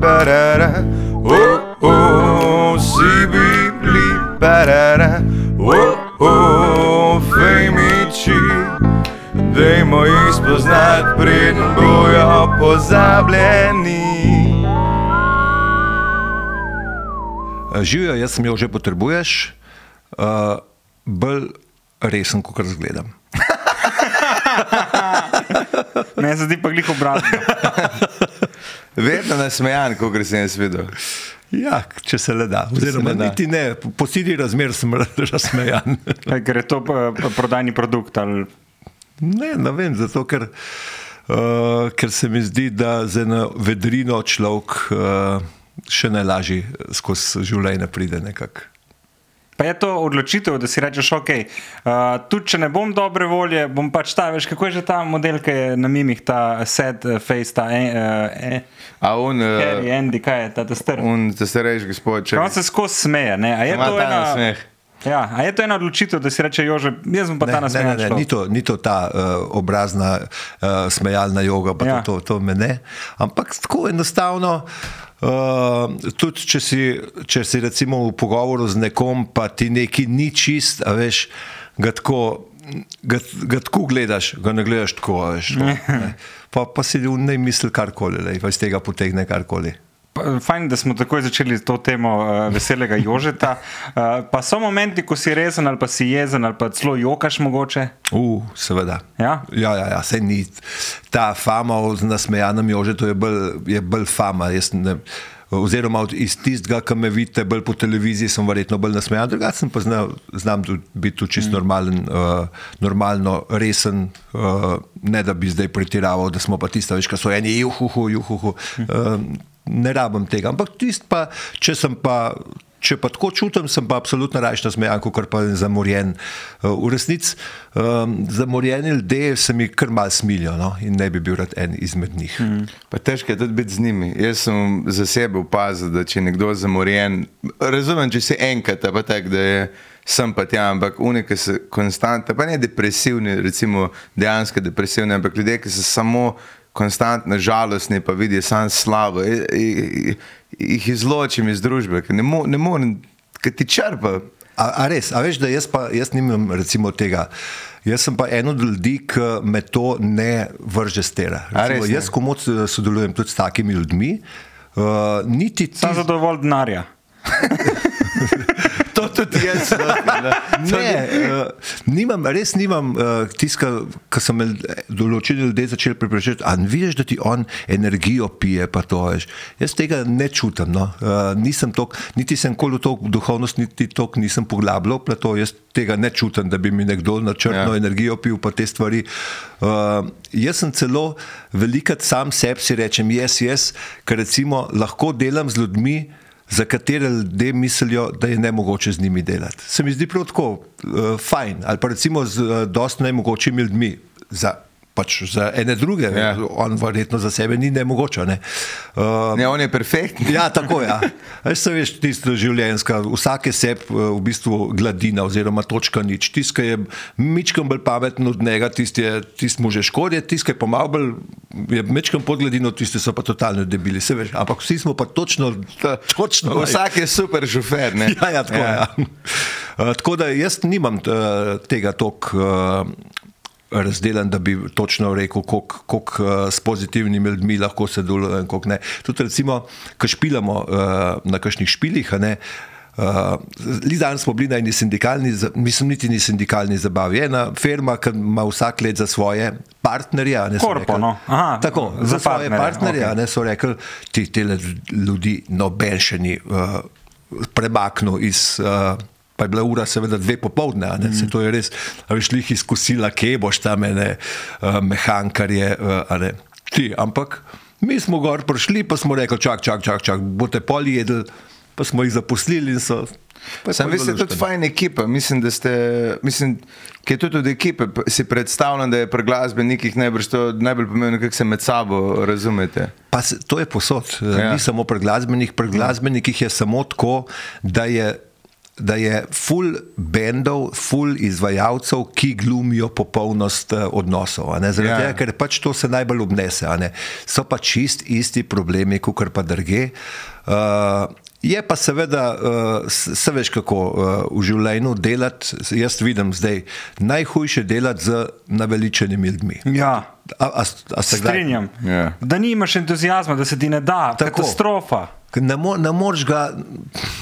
barara, oh, oh, si bi bili barara, oh, oh, fejmiči. Dajmo jih spoznati, preden bojo pozabljeni. Živijo, jaz sem jo že potrebuješ, uh, bolj resen, kot razgledam. Meni se zdi pa glih obratno. Vedno nasmejan, kot sem jaz videl. Ja, če se le da. Oziroma, da. niti ne, po- sili razmer sem razsmejan. Ker je to eh, prodajni produkt. Ali... Ne, ne vem, zato ker, uh, ker se mi zdi, da z eno vedrino človek uh, še najlažje skozi življenje pride nekako. Pa je to odločitev, da si rečeš, ok, uh, tudi če ne bom dobre volje, bom pač ta, veš, kako je že ta model, ki je na mimih, ta sad eh, face, ta eh, eh, A on, Harry, uh, Andy, kaj je ta, ta star. on te starejši gospod, če On se skozi smeje, ne? A je ima to ena... nasmeh. Ja, a je to ena odločitev, da si reče, Jože, jaz bom pa ta Ne, ne, ne, ne, ni, to, ni to ta uh, obrazna uh, smejalna joga, pa ja. to, to, to me ne. Ampak tako enostavno. Uh, tudi če si, če si recimo v pogovoru z nekom, pa ti neki ni čist, a veš, ga tako, ga, ga tako gledaš, ga ne gledaš tako, veš. To, ne. pa, pa si v nej misli karkoli, pa iz tega potegne karkoli. Fajn, da smo takoj začeli to temo uh, veselega Jožeta. Uh, pa so momenti, ko si rezen ali pa si jezen ali pa celo jokaš mogoče. Uh, seveda. Ja? Ja, ja, ja, sej ni. Ta fama o nasmejanem jožetu je bolj, je bolj fama. Jaz Ne, oziroma iz tistega, ki me vidite bolj po televiziji, sem verjetno bolj nasmejan, drugače pa znal, znam biti tudi čisto normalen, uh, normalno resen, uh, ne da bi zdaj pretiraval, da smo pa tisti, veš, ki so eni, juhu, juhu. Uh, ne rabim tega. Ampak tisto pa, če sem pa. Če pa tako čutim, sem pa absolutno raje nasmejan, kot pa zamorjen. Uh, V resnici um, zamorjeni ljudje se mi kar mal smilijo no? in ne bi bil rad en izmed njih. Mm. Pa težko je tudi biti z njimi. Jaz sem za sebe opazil, da če je nekdo zamorjen, razumem, če si enkrat, pa tako, da je sem pa tja, ampak unike so konstantne, pa ne depresivni, recimo dejansko depresivni, ampak ljudje, ki so samo konstantno žalostni, pa vidijo samo slabo, i- i- i- jih izločim iz družbe, ker ne, mo, ne morem, ker ti črpa. A, a res, a veš, da jaz pa jaz nimam recimo tega. Jaz sem pa en od ljudi, ki me to ne vrže stera. Recimo, res jaz, ko moc eh, sodelujem tudi s takimi ljudmi, uh, niti ti. Sam za dovolj denarja. Jaz. no, Ne, uh, nimam, res nimam uh, tiska, ki so me določeni ljudje začeli prepričati. A ne vidiš, da ti on energijo pije, pa to veš. Jaz tega ne čutim. No. Uh, nisem tok, niti sem koli v to duhovnost, niti tok nisem poglabljal, pa to jaz tega ne čutim, da bi mi nekdo načrtno Ja. ja. energijo pil, pa te stvari. Uh, jaz sem celo velikrat sam sebi rečem, jaz, jaz, ker recimo lahko delam z ljudmi, za katere ljudje mislijo, da je ne mogoče z njimi delati. Se mi zdi prav tako uh, fajn, ali pa recimo z uh, dosti nemogočimi ljudmi. Za, Pač za ene druge, Ja. ja. on verjetno za sebe ni nemogoče. Ne? Uh, Ne, on je perfektni. Ja, tako je. Ja. Veš, veš, tisto življenjsko, vsake seb v bistvu gladina oziroma točka nič. Tisti, ki je mičkam bolj pameten od njega, tisti, je, tisti mu že škodi, tisti, ki je pa malo bolj, je mičkam pod gladino, tisti so pa totalno debili. Se veš, ampak vsi smo pa točno, točno. Vsak je super šofer. Ne? Ja, ja, tako, ja. Ja. Uh, tako da jaz nimam uh, tega tok. Uh, Razdeljen, da bi točno rekel, koliko uh, s pozitivnimi ljudmi lahko se deluje in koliko ne. Tudi, recimo, ko špilamo uh, na kakšnih špilih, ne. Uh, danes smo bili na eni sindikalni, mislim, niti ni sindikalni zabavi. Ena firma, ki ima vsak let za svoje partnerje. a ne, Korpo, rekli- no. Aha, Tako, za za svoje partnerje, okay. ne, so rekli, ti tele ljudi noben še ni uh, premaknil iz. Uh, Pa je bila ura, seveda, dve popoldne, a ne, mm. se to je res, a veš, lih izkusila, kje boš tam, ene, uh, mehankarje, uh, a ne, ti. Ampak mi smo gor prišli, pa smo rekli, čak, čak, čak, čak boste poli jedli, pa smo jih zaposlili in so. Sam pol vi ste tudi luštno. fajn ekipa, mislim, da ste, mislim, ki je tudi od ekipe, si predstavljam, da je pri glasbenikih najbrž to najbolj pomembno, kako se med sabo razumete. Pa se, to je posod, Ja. ja. ni samo pri glasbenih, pri glasbenikih je samo tako, da je da je full bendov, full izvajalcev, ki glumijo popolnost eh, odnosov. a ne, Zaradi Ja. tega, ker pač to se najbolj obnese. a ne. So pa čist isti problemi, kot pa druge. Uh, je pa seveda, uh, se veš kako uh, v življenju delati, jaz vidim zdaj, najhujše delati z naveličenimi ljudmi. Ja. A, a, a se Strinjam. Ja. Da nimaš entuzijazma, da se ti ne da, Tako. katastrofa. Ne, mo, ne moreš ga,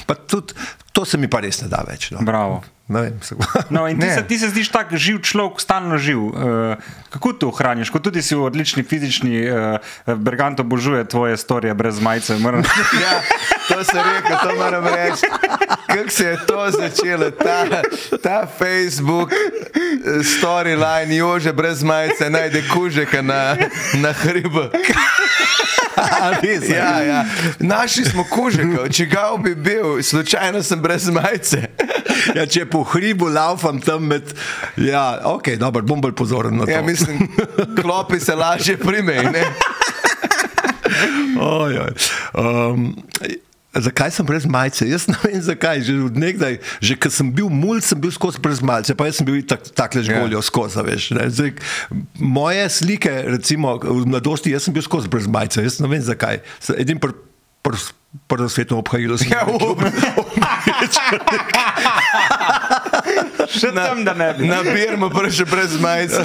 pa tudi to se mi pa res ne da več. No. Bravo. Ne vem, se, No, ti Ne. se, ti se zdiš tak živ človek, stalno živ. Uh, kako to ohraniš? Kot tudi si v odlični fizični, uh, Bergant obožuje tvoje storije brez majice. Moram... Ja, to se reče, to moram reči. Kako se je to začelo, ta, ta Facebook storyline, jože brez majice, najde kužeka na, na hribu. Ja, ja. Našli smo kužeka, čigav bi bil, slučajno sem brez majice. ja, če po hribu laufam tam med. Ja, ok, dobro, bom bolj pozoren na to. Ja, mislim, klopi se lažje primej. ne? Oj, oj. Um, zakaj sem brez majice? Jaz ne vem zakaj. Že od nekdaj, že ko sem bil mulj, sem bil skozi brez majice, pa jaz sem bil tak, takle žgoljo Ja. skozi. a Veš, ne. Zdaj, moje slike, recimo v mladosti, jaz sem bil skozi brez majice, jaz ne vem zakaj. Edin pr, pr, prvo svetovno obhajilo sem. Ja, up. Še tam, da ne bi. Na birmo prišel brez majice.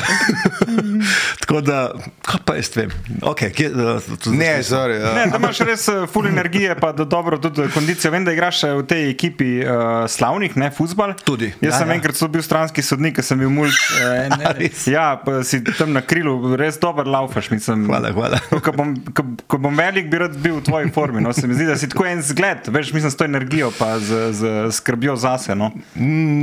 Tako da, kaj pa jaz vem. Okay, kje, to, Ne, sorry. ja. Ne, da imaš res eh, full energije, pa da dobro tudi kondicijo. Vem, da igraš eh, v tej ekipi uh, slavnih, ne, futbal. Tudi, Jaz ja, sem ja. enkrat so bil stranski sodnik, sem bil mulj. Uh, res? ja, pa si tam na krilu, res dober laufaš. Mislim, Hvala, hvala. Ko bom, ko, ko bom velik, bi rad bil v tvoji formi. No, se mi zdi, da si tako en zgled, veš, mislim, s to energijo, pa z, z skrbjo zase. No.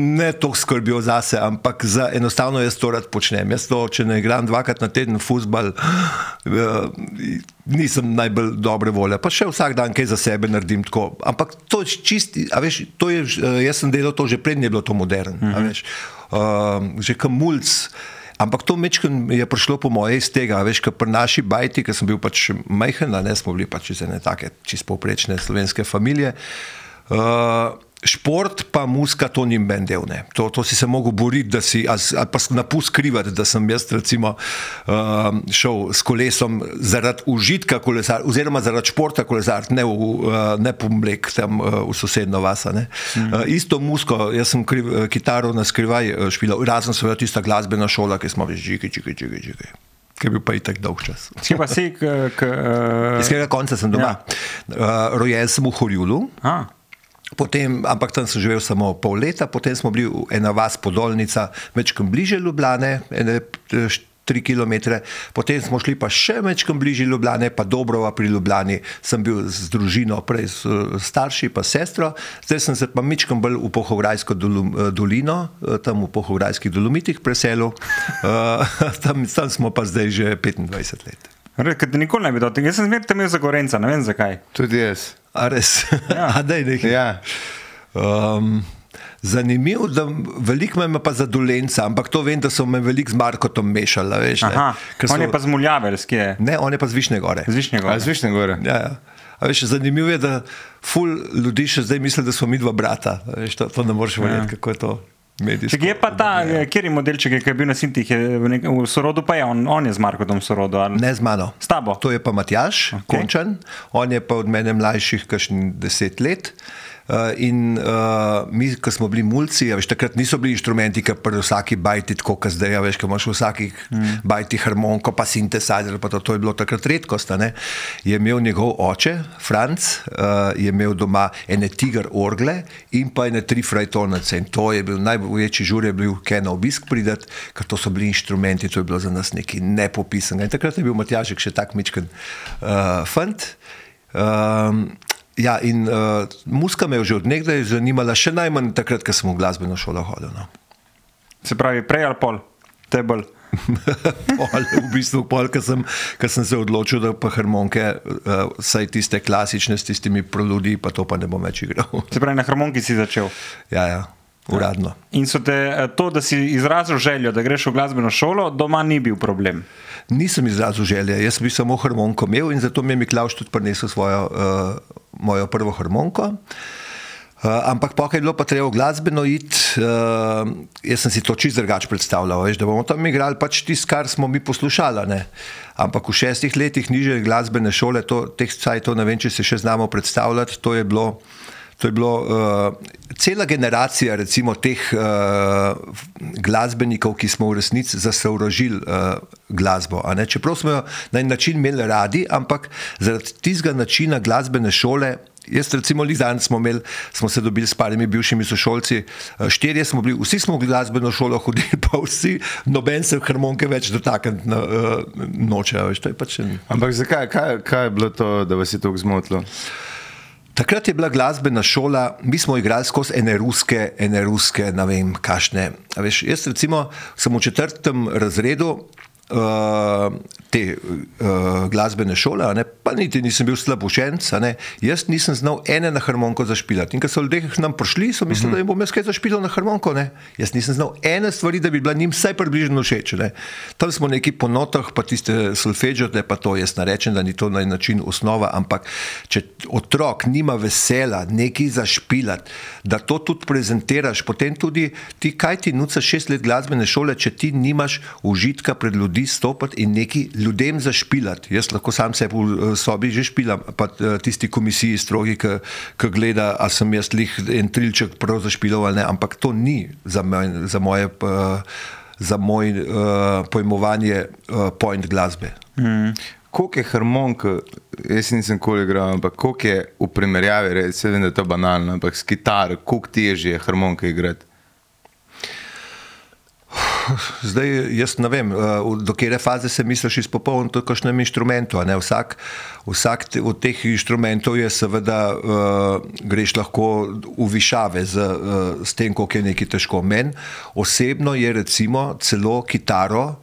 Ne to skrbijo zase, ampak za enostavno jaz to rad počnem. Jaz to, če ne igram dvakrat na teden futbal, nisem najbolj dobre volje. Pa še vsak dan kaj za sebe naredim tako. Ampak to je čisti, veš, to je, eh, jaz sem delal to že prednje, je bilo to modern. Mm -hmm. veš, uh, že kamulc. Ampak to mečken je prišlo po moje iz tega, veš, ker pri naši bajti, ker sem bil pač majhen, ne smo bili pač iz ene take čist povprečne slovenske familije. Uh, šport pa muska, to ni ben del. Ne. To, to si se mogel boriti, da si, ali, ali pa napust skrivati, da sem jaz recimo uh, šel s kolesom zaradi užitka kolesar, oziroma zaradi športa kolesar, ne, v, uh, ne pomlek tam uh, v sosedno vasa. Mm. Uh, isto musko, jaz sem kriv, uh, kitaro na skrivaj uh, špilal, razen seveda tista glasbena šola, ki smo več žigi, žigi, žigi, žigi. Ki je bil pa itak dolg čas. Kje pa si, k, k, uh, Iz katerega konca sem doma? Ja. Uh, rojen sem v Horjulu. a, Potem, ampak tam sem živel samo pol leta, potem smo bili v ena vas Podolnica, večkrat bliže Ljubljane, ene, eh, tri km, potem smo šli pa še večkrat bliže Ljubljane, pa Dobrova pri Ljubljani. Sem bil z družino, prej s eh, starši, pa sestro, zdaj sem se pa večkrat bolj v Pohovrajsko eh, dolino, tam v Pohovrajskih dolomitih preselil, tam, tam smo pa zdaj že 25 let. te nikoli ne bi dotil. Jaz sem zmeraj imel za Gorenca, ne vem zakaj. Tudi jaz. A res? Ja. A daj nekaj. Ja. Um, zanimivo, da veliko me ima pa za dolenca, ampak to vem, da so me veliko z Markotom mešali. Veš, ne. Aha, Ker on so, je pa z Muljavelski, je. ne, on je pa z Višnje gore. Z Višnjega. A zvišne gore. Ja, ja. A Veš, zanimivo je, da ful ljudi še zdaj misli, da smo mi dva brata. A Veš, to, to ne moreš verjeti, ja. kako je to. Če je pa ta, eh, kjer je modelček, ki je bil na Sintih, je v, nek, v sorodu, pa je on, on je z Markotom v sorodu. Ali? Ne z mano. S tabo? To je pa Matjaš, okay. Končan, on je pa od mene mlajših, kakšnih deset let. Uh, in uh, mi, ko smo bili mulci, ja, veš, takrat niso bili inštrumenti, ki pri vsaki bajti, tako kot zdaj, ja, veš, ko imaš v vsaki mm. bajti harmoniko, pa sintetizer, pa to, to je bilo takrat redkost. ne. Je imel njegov oče, Franc, uh, je imel doma ene tiger orgle in pa ene tri frajtonece. In to je bil največji žur, je bil kaj na obisk pridati, ker to so bili inštrumenti, to je bilo za nas nekaj nepopisanega. In takrat je bil Matjažek še tak mičken uh, fant. Um, ja, in uh, muska me je že odnegdaj zanimala, še najmanj takrat, ko sem v glasbeno šolo hodil. No. Se pravi, prej ali pol, tebel. pol, v bistvu pol, ko sem, ko sem se odločil, da pa harmonike, uh, saj tiste klasične s tistimi proludi, pa to pa ne bom več igral. Se pravi, na harmoniki si začel. ja, ja, uradno. In so te eh, to, da si izrazil željo, da greš v glasbeno šolo, doma ni bil problem. Nisem izrazil želje, jaz bi samo harmoniko imel in zato mi je Miklaš tudi prinesel svojo, uh, mojo prvo harmoniko. Uh, ampak pa, je bilo pa treba glasbeno iti, uh, jaz sem si to čisto drugače predstavljal, veš, da bomo tam igrali pač tisto, kar smo mi poslušali. Ne? Ampak v šestih letih niže glasbene šole, to, teh sajtov, ne vem, če se še znamo predstavljati, to je bilo. To je bilo uh, cela generacija recimo, teh uh, glasbenikov, ki smo v resnici zasorožili uh, glasbo. Čeprav smo jo na en način imeli radi, ampak zaradi tistega načina glasbene šole Jaz, recimo, Lizan smo, imeli, smo se dobili s parimi bivšimi sošolci, eh, štirje smo bili, vsi smo v glasbeno šolo hodili, pa vsi, noben se harmonike več dotakniti no, noče. Pač en... Ampak zakaj, kaj, kaj je bilo to, da vas je to zmotilo? Takrat je bila glasbena šola, mi smo igrali skozi ene ruske, ene ruske, ne vem, kašne. Veš, jaz, recimo, sem v četrtem razredu uh, te uh, glasbene šole, ne, pa niti nisem bil slab učenec, jaz nisem znal ene na harmoniko zašpilati. In ko so ljudje k nam prišli, so mislili, uh -huh. da jim bom jaz kaj zašpilal na harmoniko. Ne. Jaz nisem znal ene stvari, da bi bila njim vsaj približno všeč. Ne. Tam smo neki po notah, pa tiste solfeđo, da pa to jaz ne rečem, da ni to na način osnova, ampak če otrok nima vesela nekaj zašpilati, da to tudi prezentiraš, potem tudi ti, kaj ti nuca šest let glasbene šole, če ti nimaš užitka pred ljudmi ljudi stopiti in neki ljudem zašpilati. Jaz lahko sam se v sobi že špilam, pa eh, tisti komisiji strogi, ki gleda, ali sem jaz lih en trilček prav zašpilal ali ne, ampak to ni za, moj, za moje. Za moj uh, pojmovanje uh, point glasbe. Mm. Koliko je harmonika, jaz nisem koli igral, ampak koliko je v primerjavi, res, vem, da je to banalno, ampak s kitaro, koliko težje je harmonika igrati? Zdaj jaz ne vem, eh, do kere faze se misliš izpopolniti to, kakšnem inštrumentu. Vsak, vsak od teh inštrumentov je seveda, uh, greš lahko v višave z, uh, s tem, koliko je nekaj težko. Meni osebno je recimo celo kitaro,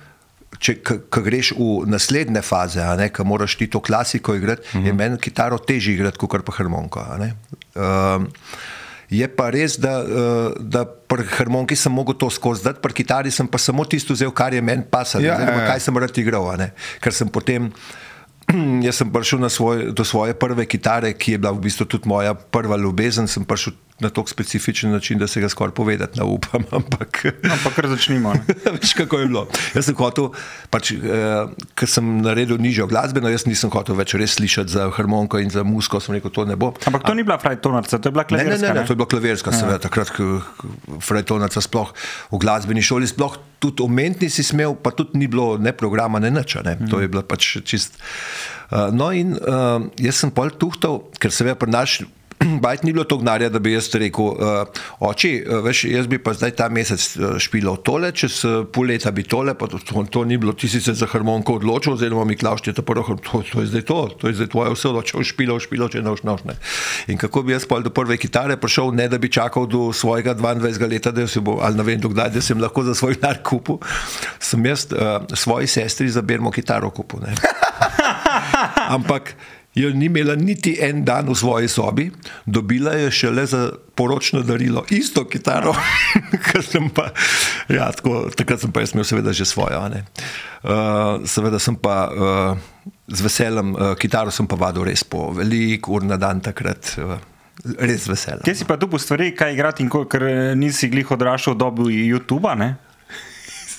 če greš v naslednje faze, ko moraš ti to klasiko igrati, uh -huh. je mhm. meni kitaro težje igrati kot pa harmoniko. Je pa res, da, uh, da pri harmoniki sem mogel to skozi dati, pri kitari sem pa samo tisto vzel, kar je meni pasalo, ja, ja, ja. kaj sem rad igral. Ker sem potem, jaz sem prišel svoj, do svoje prve kitare, ki je bila v bistvu tudi moja prva ljubezen, sem prišel na tako specifičen način, da se ga skoraj povedati ne upam. Ampak, ampak kar začnimo. Veš, kako je bilo. Jaz sem hotel, pač, eh, ker sem naredil nižjo glasbeno, jaz nisem hotel več res slišati za harmoniko in za musko, sem rekel, to ne bo. Ampak to A, ni bila frajtonarca, to je bila klavirska. Ne, ne, ne, ne, to je bila klavirska, ja. seveda, takrat, frajtonarca sploh v glasbeni šoli, sploh tudi omentni si smel, pa tudi ni bilo ne programa, ne nič. Ne. Mm. To je bilo pač čist. Uh, no, in uh, jaz sem pol tuhtal, ker seveda pri našem bajt ni bilo to gnarja, da bi jaz rekel, uh, oči, uh, veš, jaz bi pa zdaj ta mesec uh, špilal tole, čez pol leta bi tole, pa to, to, to ni bilo, ti si se za harmoniko odločil, oziroma mi klaušti, to, to, to je zdaj to, to je zdaj tvoje vse odločil, špilal, špilal, če noš noš ne. In kako bi jaz pol do prve kitare prišel, ne da bi čakal do svojega 22 leta, da se bo, ali ne vem, dokdaj, da sem lahko za svoj dar kupil, sem jaz uh, svoji sestri za bermo kitaro kupil. Ampak jo ni imela niti en dan v svoji sobi, dobila je šele za poročno darilo, isto kitaro, kar sem pa, ja, tako, takrat sem pa jaz imel seveda že svojo. Uh, seveda sem pa uh, z veseljem, uh, kitaro sem pa vadil res po velik ur na dan takrat. Uh, Res vesel. Kje si pa po stvari, kaj igrati, in ko, ker nisi glih odraščal v dobi YouTube-a?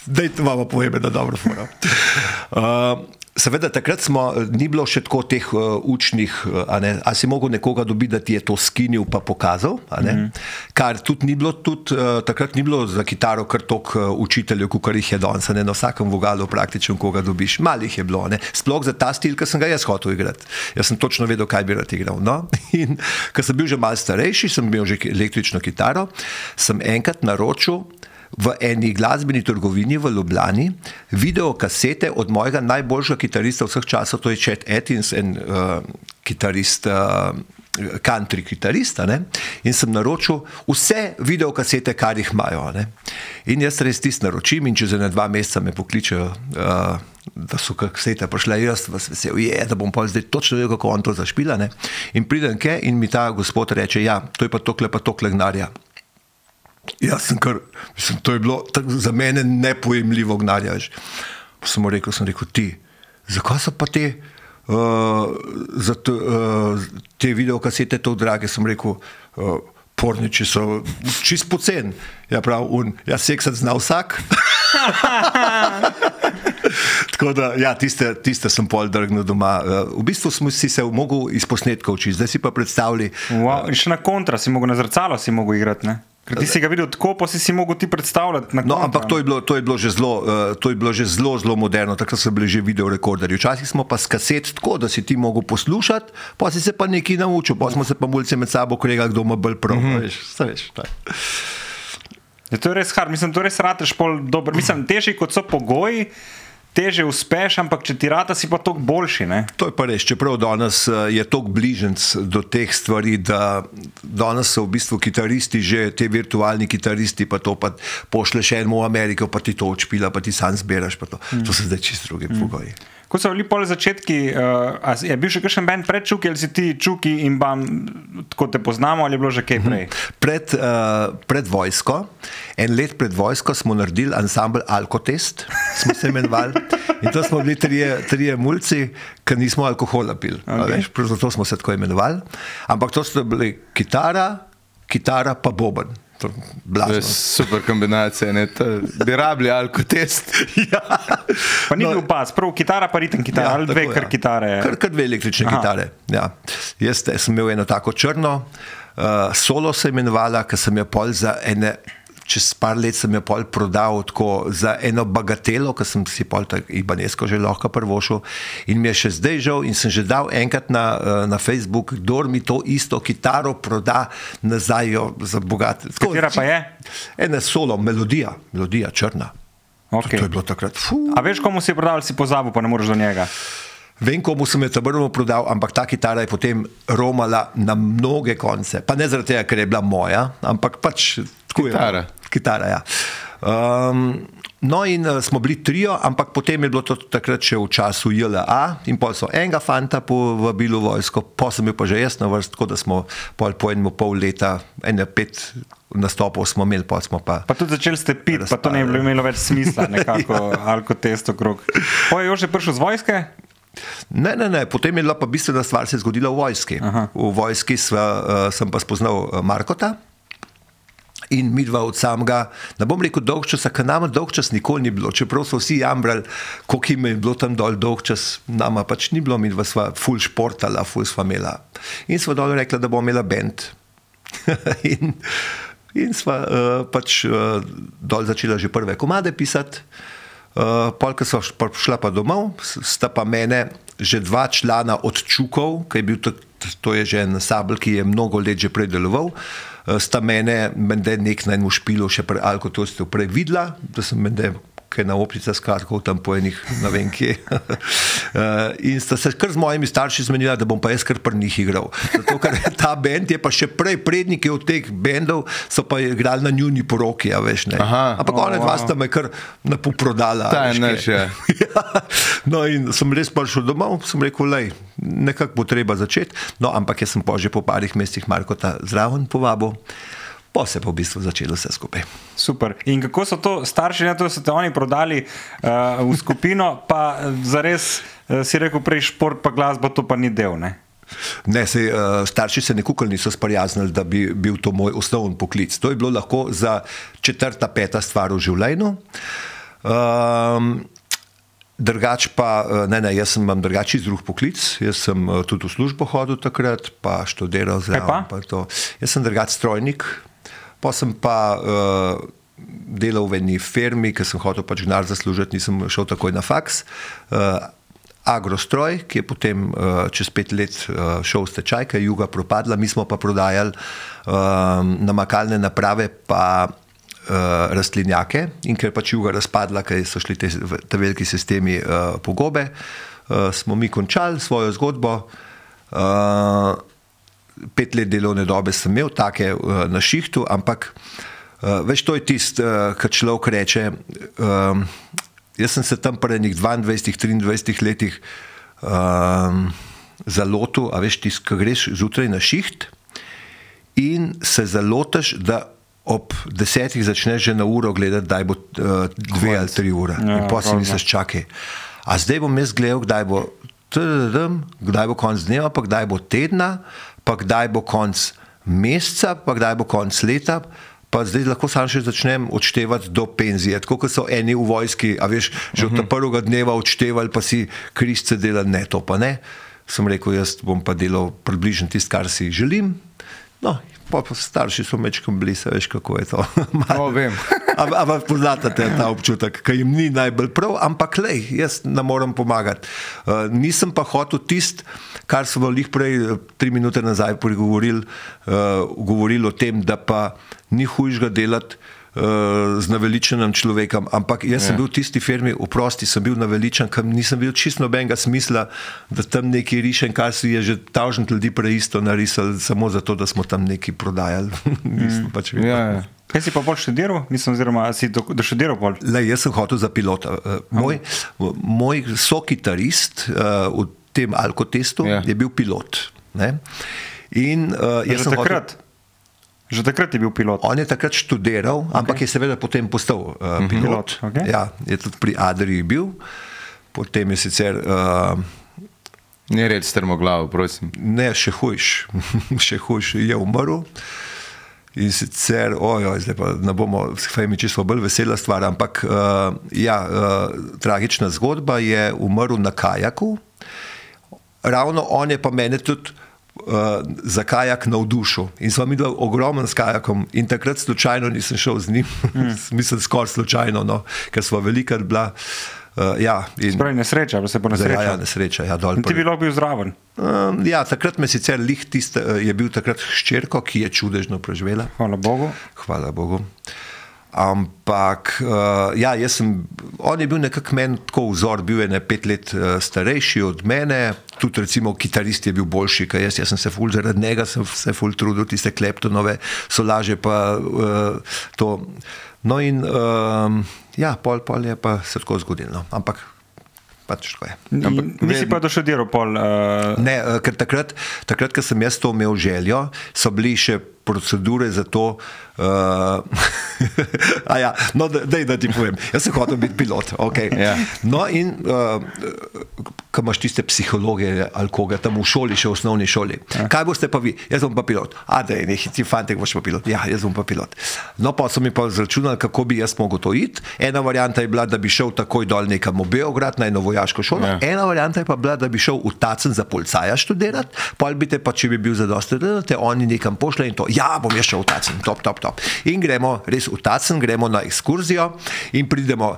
Daj, to vam povem, da dobro fura. Uh, Seveda, takrat smo, ni bilo še tako teh uh, učnih, ali si mogel nekoga dobiti, da ti je to skinil in pokazal. Mm -hmm. Kar tudi ni bilo, tudi, uh, takrat ni bilo za kitaro kar toliko uh, učiteljev, kot jih je danes, na vsakem vogalu praktično koga dobiš. Malih je bilo, ne? sploh za ta stil, ki sem ga jaz hotel igrati. Jaz sem točno vedel, kaj bi rad igral. No? In ker sem bil že malce starejši, sem imel že električno kitaro, sem enkrat naročil v eni glasbeni trgovini v Ljubljani video kasete od mojega najboljšega kitarista vseh časov, to je Chet Atkins, en uh, kitarist. Uh, Country kitarista ne? in sem naročil vse videokasete, kar jih imajo. Ne? In jaz res tisti naročim, in čez ene dva meseca me pokličejo, uh, da so kasete prišle, jaz vas vesel, je, da bom pa zdaj točno vedel, kako on to zašpila. Ne? In pridem ke in mi ta gospod reče: Ja, to je pa tokle, pa tokle gnarja. Jaz sem kar, mislim, to je bilo za mene nepojemljivo gnanje. Sem rekel, sem rekel, ti, zakaj so pa te, uh, te, uh, te videokasete tako drage? Sem rekel, uh, porniči so čist pocen. Ja, prav, un, ja, seksat zna vsak. Tako da, ja, tiste, tiste sem pol drgnil doma. V bistvu smo si se mogli iz posnetka učiti, zdaj si pa predstavljali. Wow. Še na kontra si mogel, na zrcalo si mogel igrati. Ne? Ker ti si ga videl tako, pa si si mogel ti predstavljati. No, kontra. ampak to je bilo, to je bilo že zelo, uh, to je bilo že zelo, zelo moderno, takrat so bili že videorekorderji. Včasih smo pa s kaset tako, da si ti mogel poslušati, pa si se pa nekaj naučil, pa smo se pa mulce med sabo kregali, kdo ima bolj prav. Mm -hmm. veš, veš, to je. Ja, to je res hard, mislim, to res rateš pol dober. Mislim, težji kot so pogoji, teže uspeš, ampak če ti rata, si pa toliko boljši. Ne? To je pa res, čeprav danes eh, je toliko bližnjic do teh stvari, da danes so v bistvu kitaristi, že ti virtualni kitaristi, pa to pa pošleš enemu v Ameriko, pa ti to odšpila, pa ti sam zbiraš. To, to so zdaj čisto drugi mm. pogoji. Ko so bili pol začetki, uh, je bil še kakšen bend pred Čuki ali si ti Čuki in bam, tako te poznamo ali je bilo že kaj prej? Pred, uh, pred vojsko, en let pred vojsko smo naredili ansambl Alkotest, smo se imenovali. In to smo bili trije, trije mulci, ki nismo alkohola pili. Okay. Zato smo se tako imenovali. Ampak to so bili kitara, kitara pa boben. Blazno. super kombinacija, ne, bi rabili alkotest. ja. Pa ni No, bil pas, prav kitara, pa ritem kitara, ja, ali dve tako, kar kitare. Kar, kar dve električne Aha. Kitare. Ja. Jaz sem imel eno tako črno, uh, solo se imenovala, ker sem jo pol za ene. Čez par let sem jo pol prodal tako za eno bagatelo, ker sem si pol tako ibanesko že lahko prvošil. In mi je še zdaj žal, in sem že dal enkrat na, eh, na Facebook, kdo mi to isto kitaro proda nazaj jo za bogat. Tako, Katera pa je? Ena solo, melodija, melodija črna. Okay. To je bilo takrat. Fuh. A veš, komu si prodal, si pozabil, pa ne moreš do njega. Vem, komu sem jo tabrno prodal, ampak ta kitara je potem romala na mnoge konce. Pa ne zaradi tega, ker je bila moja, ampak pač tako je. Kitara. Kitara, ja. Um, no, in uh, smo bili trio, ampak potem je bilo to takrat še v času JLA in pol so enega fanta povabili v vojsko, pa sem bil pa že jaz na vrst, tako da smo pol po enem pol leta, ene pet nastopov smo imeli, pa smo pa. Pa tudi začeli ste piti, pa to ne bi imelo več smisla, nekako alkotest okrog. Pa je že prišel z vojske? Ne, ne, ne, potem je bila pa bistvena stvar, se je zgodila v vojski. Aha. V vojski sva, uh, sem pa spoznal uh, Markota. In mi dva od samega, ne bom rekel dolg čas, ker nam dolg čas nikoli ni bilo. Čeprav so vsi jamrali, koliko jim je bilo tam dol dolg čas, nama pač ni bilo, mi dva sva full športala, full sva imela. In sva dol rekla, da bomo imela bend. in, in sva uh, pač uh, dol začela že prve komade pisati. Uh, Polka so šla pa domov, sta pa mene že dva člana od Čukov, ki je bil to, to je že en sabl, ki je mnogo let že prej deloval. Uh, sta mene, mende nek na enem špilu še pre Alkotostu prej videla, da sem mende kaj na optica skratkov tam po enih, ne vem kje. Uh, in sta se kar z mojimi starši zmenila, da bom pa jaz kar pri njih igral. Zato, ker ta bend je pa še prej predniki od teh bendov, so pa igrali na njuni poroki, a veš ne. Aha. Ampak oh, ona dva wow. sta me kar napo prodala. Ta je naš, kaj. ja. ja. No, in sem res prišel domov, sem rekel, lej, nekako bo treba začeti. No, ampak jaz sem pa že po parih mestih Marko ta zraven povabil, pa se je pa v bistvu začelo vse skupaj. Super. In kako so to starši, ne, to so te oni prodali uh, v skupino, pa eh, zares uh, si rekel prej šport, pa glasba, to pa ni del. Ne? Ne, se, uh, starši se nikoli niso sprijaznili, da bi bil to moj osnovni poklic. To je bilo lahko za četrta, peta stvar v življenju. Um, Drugač pa, eh, ne, ne, jaz sem imam drugačen drug poklic, jaz sem eh, tudi v službo hodil takrat, pa študiral pa to. Jaz sem drugač strojnik, pa sem pa uh, delal v eni firmi, ker sem hotel pač denar zaslužiti, nisem šel takoj na faks. Uh, Agrostroj, ki je potem uh, čez pet let uh, šel v stečaj, ker je juga propadla, mi smo pa prodajali uh, namakalne naprave, pa uh, rastlinjake in ker pač juga razpadla, ker so šli te, te veliki sistemi uh, pogobe, uh, smo mi končali svojo zgodbo. Uh, pet let delovne dobe sem imel, take uh, na šihtu, ampak uh, veš, to je tisto, uh, kar človek reče. Um, jaz sem se tam pri enih 22-23 letih um, zalotil, a veš, ti, ko greš zjutraj na šiht in se zalotiš, da ob desetih začneš že na uro gledati, da bo uh, dve ali tri ure. Ja, in pa si misliš, čakaj. A zdaj bom jaz gledal, kdaj bo, tadadam, kdaj bo konc dneva, pa kdaj bo tedna, pa kdaj bo konc meseca, pa kdaj bo konc leta. Pa zdaj lahko sam še začnem odštevati do penzije. Tako kot so eni v vojski, a veš, že od uh -huh. prvega dneva odštevali, pa si križce delali, ne to pa ne. Sem rekel, jaz bom pa delal približno tisto, kar si želim. No, pa, starši so mečkam bili, se veš, kako je to. No, vem. Ampak poznate ta občutek, ki jim ni najbolj prav, ampak le, jaz ne morem pomagati. Uh, nisem pa hotel tisto, kar smo jih prej, tri minute nazaj, govorili uh, govoril o tem, da pa ni hujšega delati. Z naveličenim človekom, ampak jaz sem ja. bil v tisti firmi, oprosti, sem bil naveličen, ker nisem bil čisto nobenega smisla, da tam nekaj rišem, kar si je že tažen ljudi prej isto narisal, samo zato, da smo tam nekaj prodajali. mm. pač ja, ja. Kaj si pa bolj študiral, mislim, oziroma si do, doštudiral bolj? Le, jaz sem hotel za pilota. Uh, moj, moj sokitarist uh, v tem alkotestu ja. je bil pilot. Ne? In uh, jaz sem takrat. Hotel, Že takrat je bil pilot. On je takrat študiral, okay. ampak je seveda potem postal uh, pilot. pilot okay. ja, je tudi pri Adriji bil, potem je sicer. Uh, ne reč strmoglav, prosim. Ne, še hujš, še hujš je umrl. In sicer, ojoj, zdaj pa ne bomo s Fejmi čisto bolj vesela stvar, ampak uh, ja, uh, tragična zgodba je umrl na kajaku. Ravno on je pa meni tudi uh, za kajak navdušil. In smo imeli ogromen s kajakom, in takrat slučajno nisem šel z njim, mm. mislim, skoraj slučajno, no, ker smo velika bila. Uh, ja, in, Spravi nesreča, da se bo nesreča. Ja, ja, nesreča ja, dol, ti bi lahko bil zraven. Um, ja, takrat me sicer lih tiste, je bil takrat ščerko, ki je čudežno preživela. Hvala Bogu. Hvala Bogu. Uh, Ampak, uh, ja, sem, on je bil nekako meni tako vzor, bil je ne pet let uh, starejši od mene, tudi recimo kitarist je bil boljši, kot jaz, jaz sem se ful zaradi njega, sem se ful trudil, tiste kleptonove solaže pa uh, to. No in uh, ja, pol, pol je pa se tako zgodilo. No. Ampak pač tako je. Nisi pa došel pol? Uh... Ne, ker takrat, takrat, ko sem jaz to imel željo, so bili še procedure za to. Uh, ja, no, dej, da ti povem. Jaz sem hotel biti pilot. Okay. Ja. No, in uh, ko imaš tiste psihologe ali koga tam v šoli, še v osnovni šoli. Ja. Kaj boste pa vi? Jaz bom pa pilot. A da je neki ti fanti, boš pa pilot. Ja, jaz bom pa pilot. No, pa so mi pa zračunali, kako bi jaz mogel to iti. Ena varianta je bila, da bi šel takoj dol nekam v Beograd na eno vojaško šolo. Ja. Ena varianta je pa bila, da bi šel v Tacen za policaja študirati. Pa bi te pa, če bi bil zadosten, da te oni nekam pošle in to. Ja, bom jaz šel v Tacen, top, top, top top. In gremo res v Tacen, gremo na ekskurzijo in pridemo,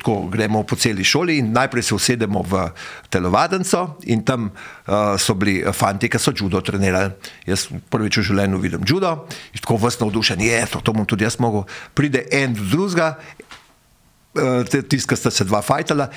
tako gremo po celi šoli in najprej se usedemo v telovadenco in tam uh, so bili fanti, ki so judo trenirali. Jaz prvič v življenju vidim judo in tako vrstno vdušen, je to, to bom tudi jaz mogel. Pride en do drugega, uh, tiska sta se dva fajtala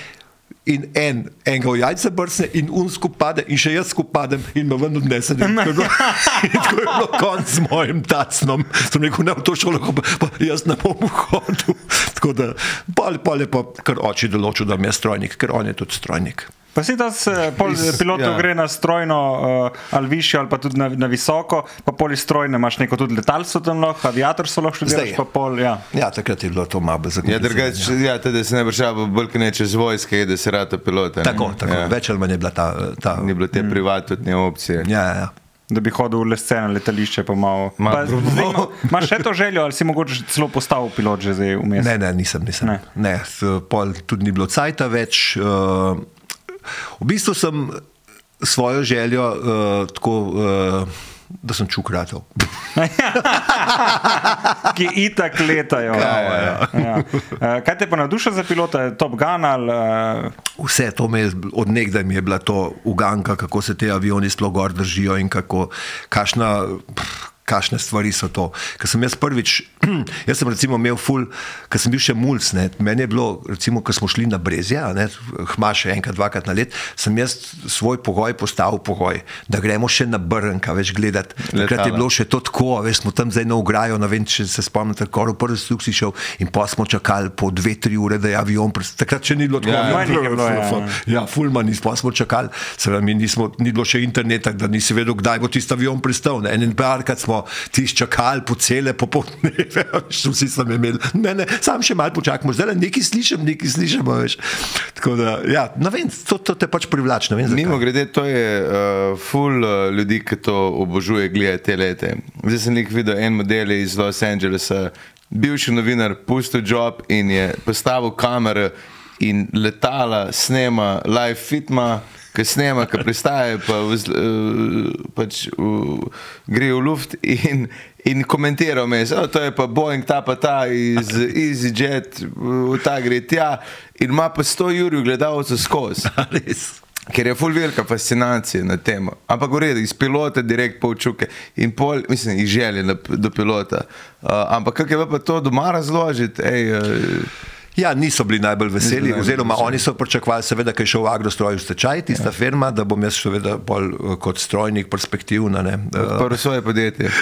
in en, enega v jajce brcne, in un skupaj, in še jaz skupaj, in me vedno odnese. Tako je bilo konc z mojim tacnom. Sem rekel, ne v to šolo, pa, pa jaz ne bom hodil. Tako da, pa ali pa, ker oči določil, da mi je strojnik, ker on je tudi strojnik. Pa si ta pilot ja. gre na strojno, uh, ali višjo, ali pa tudi na, na visoko, pa poli strojne, imaš neko tudi letalstvo tam lahko, aviator so lahko študiraš, pa pol. Ja. ja, takrat je bilo to malo za gledanje. Ja, drugače, ja, ja tudi se ne vršava, bolj kot neče z vojske, da se rata pilota. Tako, tako, ja. več ali manj je bila ta. ta Ni bilo te mm. privatne opcije. Ja, ja. Da bi hodil v lesce na letališče, pa malo. Imaš še to željo, ali si mogoče celo postal pilot že zdaj vmes? Ne, ne, nisem, nisem. Ne. Ne, pol tudi ni bilo cajta več. Uh, V bistvu sem svojo željo uh, tako. Uh, Da sem čuk ratov. Ki itak letajo. Ja, ja, ja. Ja. Eh, kaj te pa navduša za pilota, Top Gun ali? Vse to me je, odnegdaj mi je bila to uganka, kako se te avioni sploh gor držijo in kako, kašna, pff, kakšne stvari so to. Ker sem jaz prvič, jaz sem recimo imel ful, ker sem bil še mulj, meni je bilo, recimo, ko smo šli na Brezje, hmaš enkrat, dvakrat na let, sem jaz svoj pogoj postavil pogoj, da gremo še na Brnka, več gledati. Takrat je bilo še to tako, veš, smo tam zdaj na ograjo, ne vem, če se spomnite, kar v prvi stuk si šel in pa smo čakali po dve, tri ure, da je avion, takrat še ni bilo tako, ja, ja, bilo, ja, ja, fulman, pa smo čakali, seveda mi nismo, ni bilo še interneta, da nisi vedel, kdaj bo tisti avion pristal, en in parkrat smo smo tisti čakali po cele popoldne, Vsi smo imeli, ne, ne, sam še malo počakamo, zdaj le nekaj slišim, nekaj slišim. Veš. Da, ja, ne vem, to, to te pač privlači. Mimo grede, to je uh, full uh, ljudi, ki to obožuje, gledati te lete. Zdaj sem nek videl en model iz Los Angelesa, bivši novinar, pustil job in je postavil kamero in letala, snema, live fitma. Ki snema, ki pristaje, pa v, eh, pač v, gre v luft in, in komentira vmes. "O, To je pa Boeing, ta pa ta iz EasyJet, ta gre tja. In ima pa 100 jurjev gledalcev skozi. Ker je full velika fascinacija na tem. Ampak v redu, iz pilota direkt poučuke in pol, mislim, iz želje do pilota. Uh, ampak kako je pa to doma razložiti? Ej, uh, Ja, niso bili najbolj veseli, najbolj oziroma veseli. oni so pričakovali, seveda, ker je šel Agrostroj v stečaj, tista ja. firma, da bom jaz seveda bolj eh, kot strojnik perspektivna. Ne, eh, prvo svoje podjetje.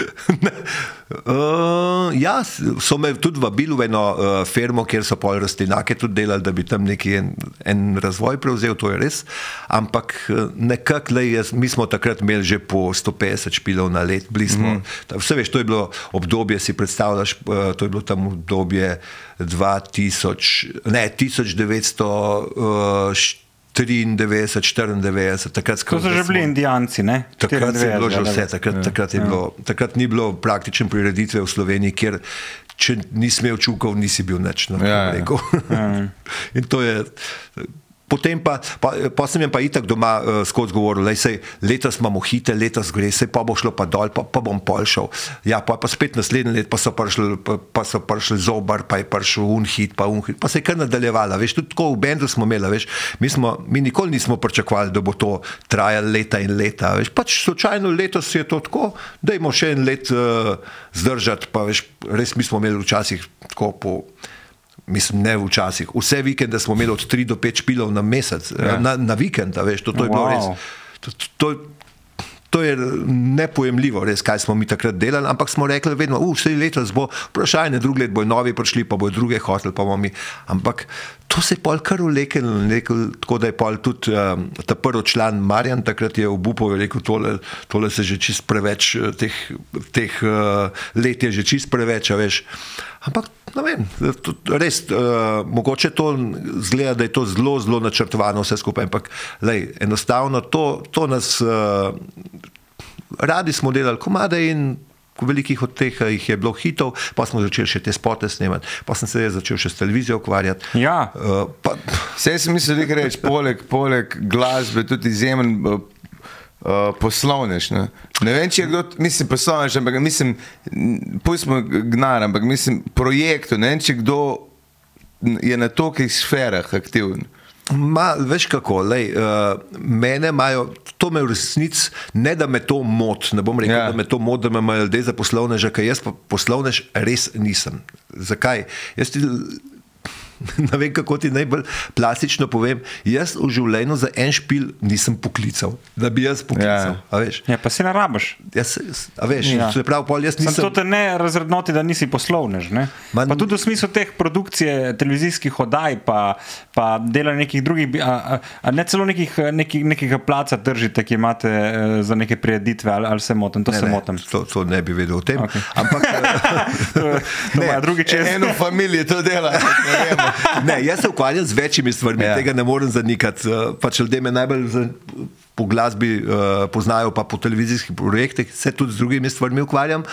Uh, ja, so me tudi vabili v eno uh, firmo, kjer so pol rastlinake tudi delali, da bi tam neki en, en razvoj prevzel, to je res. Ampak nekako, mi smo takrat imeli že po 150 špilov na let, bili smo. Mm. Vse veš, to je bilo obdobje, si predstavljaš, uh, to je bilo tam obdobje 2000, ne, 1900. Uh, 93, 94, takrat To so že smo- bili indijanci, ne? Takrat je 94, bilo že ja, vse, ja. takrat, takrat, je bilo, takrat ni bilo praktične prireditve v Sloveniji, kjer če nisi imel čukov, nisi bil nič. No, Ja, ja. ja. In to je. Potem pa, pa, pa sem jim pa itak doma uh, skozi govoril, da letos imamo hite, letos gre, se pa bo šlo pa dol, pa, pa bom pol šel. Ja, pa, pa spet naslednji let pa so prišli, pa, pa so prišli zobar, pa je prišel unhit, pa unhit, pa se je kar nadaljevala. Veš, tudi tako v bendu smo imeli, veš, mi, smo, mi nikoli nismo pričakovali, da bo to trajalo leta in leta. Veš, pač slučajno letos je to tako, da imamo še en let uh, zdržati, pa veš, res mi smo imeli včasih tako po. Mislim, ne včasih. Vse vikende smo imeli od 3 do 5 špilov na mesec, ja. na, na vikend, veš, to, to je bilo Wow. res. To, to, to je nepojemljivo, res, kaj smo mi takrat delali, ampak smo rekli, vedno, uh, vse letos bo vprašanje, drug let bojo novi prišli, pa bojo druge hoteli, pa bomo mi. Ampak to se je pol kar ulekel, tako da je pol tudi um, ta prvi član Marjan takrat je obupal in rekel, tole, tole se že čist preveč, eh, teh, teh uh, let je že čist preveč, veš. Ampak, ne vem, to- res, uh, mogoče to zgleda, da je to zelo, zelo načrtovano vse skupaj, ampak lej, enostavno to, to nas, uh, radi smo delali komade in velikih od teh eh, jih je bilo hitov, pa smo začeli še te spote snemati, pa sem se začel še s televizijo ukvarjati. Ja. Uh, pa, Vse sem mislil, da reči, poleg, poleg glasbe, tudi izjemen uh, uh, poslovnež. Ne? ne vem, če je kdo, mislim, poslovnež, ampak mislim, pustimo gnar, ampak mislim, projektu, ne vem, če kdo je na tolikih sferah aktiven. Ma, veš kako, lej, uh, mene imajo, to me v resnici, ne da me to moti, ne bom rekel, Ja. ja. da me to moti, da me imajo ljudje za poslovneža, ker jaz pa poslovnež res nisem. Zakaj? Jaz ti, ne vem, kako ti najbolj plastično povem, jaz v življenju za en špil nisem poklical, da bi jaz poklical. Ja. Ja. Veš, pa si ne rabiš. jaz, a veš, Ja. se pravi, pol jaz Sem nisem. to te ne razrednoti, da nisi poslovnež. Ne? Ma- Pa tudi v smislu teh produkcije televizijskih oddaj, pa, pa dela nekih drugih, a, a, a ne celo nekih, nekih, nekega placa držite, ki imate eh, za neke prireditve, ali, ali se motim, to Ne, se ne, motim. to, to ne bi vedel o tem. Okay. Ampak, To, to imajo drugi čez. Eno familijo to dela, ne vemo. Ne, jaz se ukvarjam z večjimi stvarmi, Ja. tega ne morem zanikati. Eh, Pač ljudje me najbolj za, po glasbi uh, poznajo, pa po televizijskih projektih, se tudi z drugimi stvarmi ukvarjam.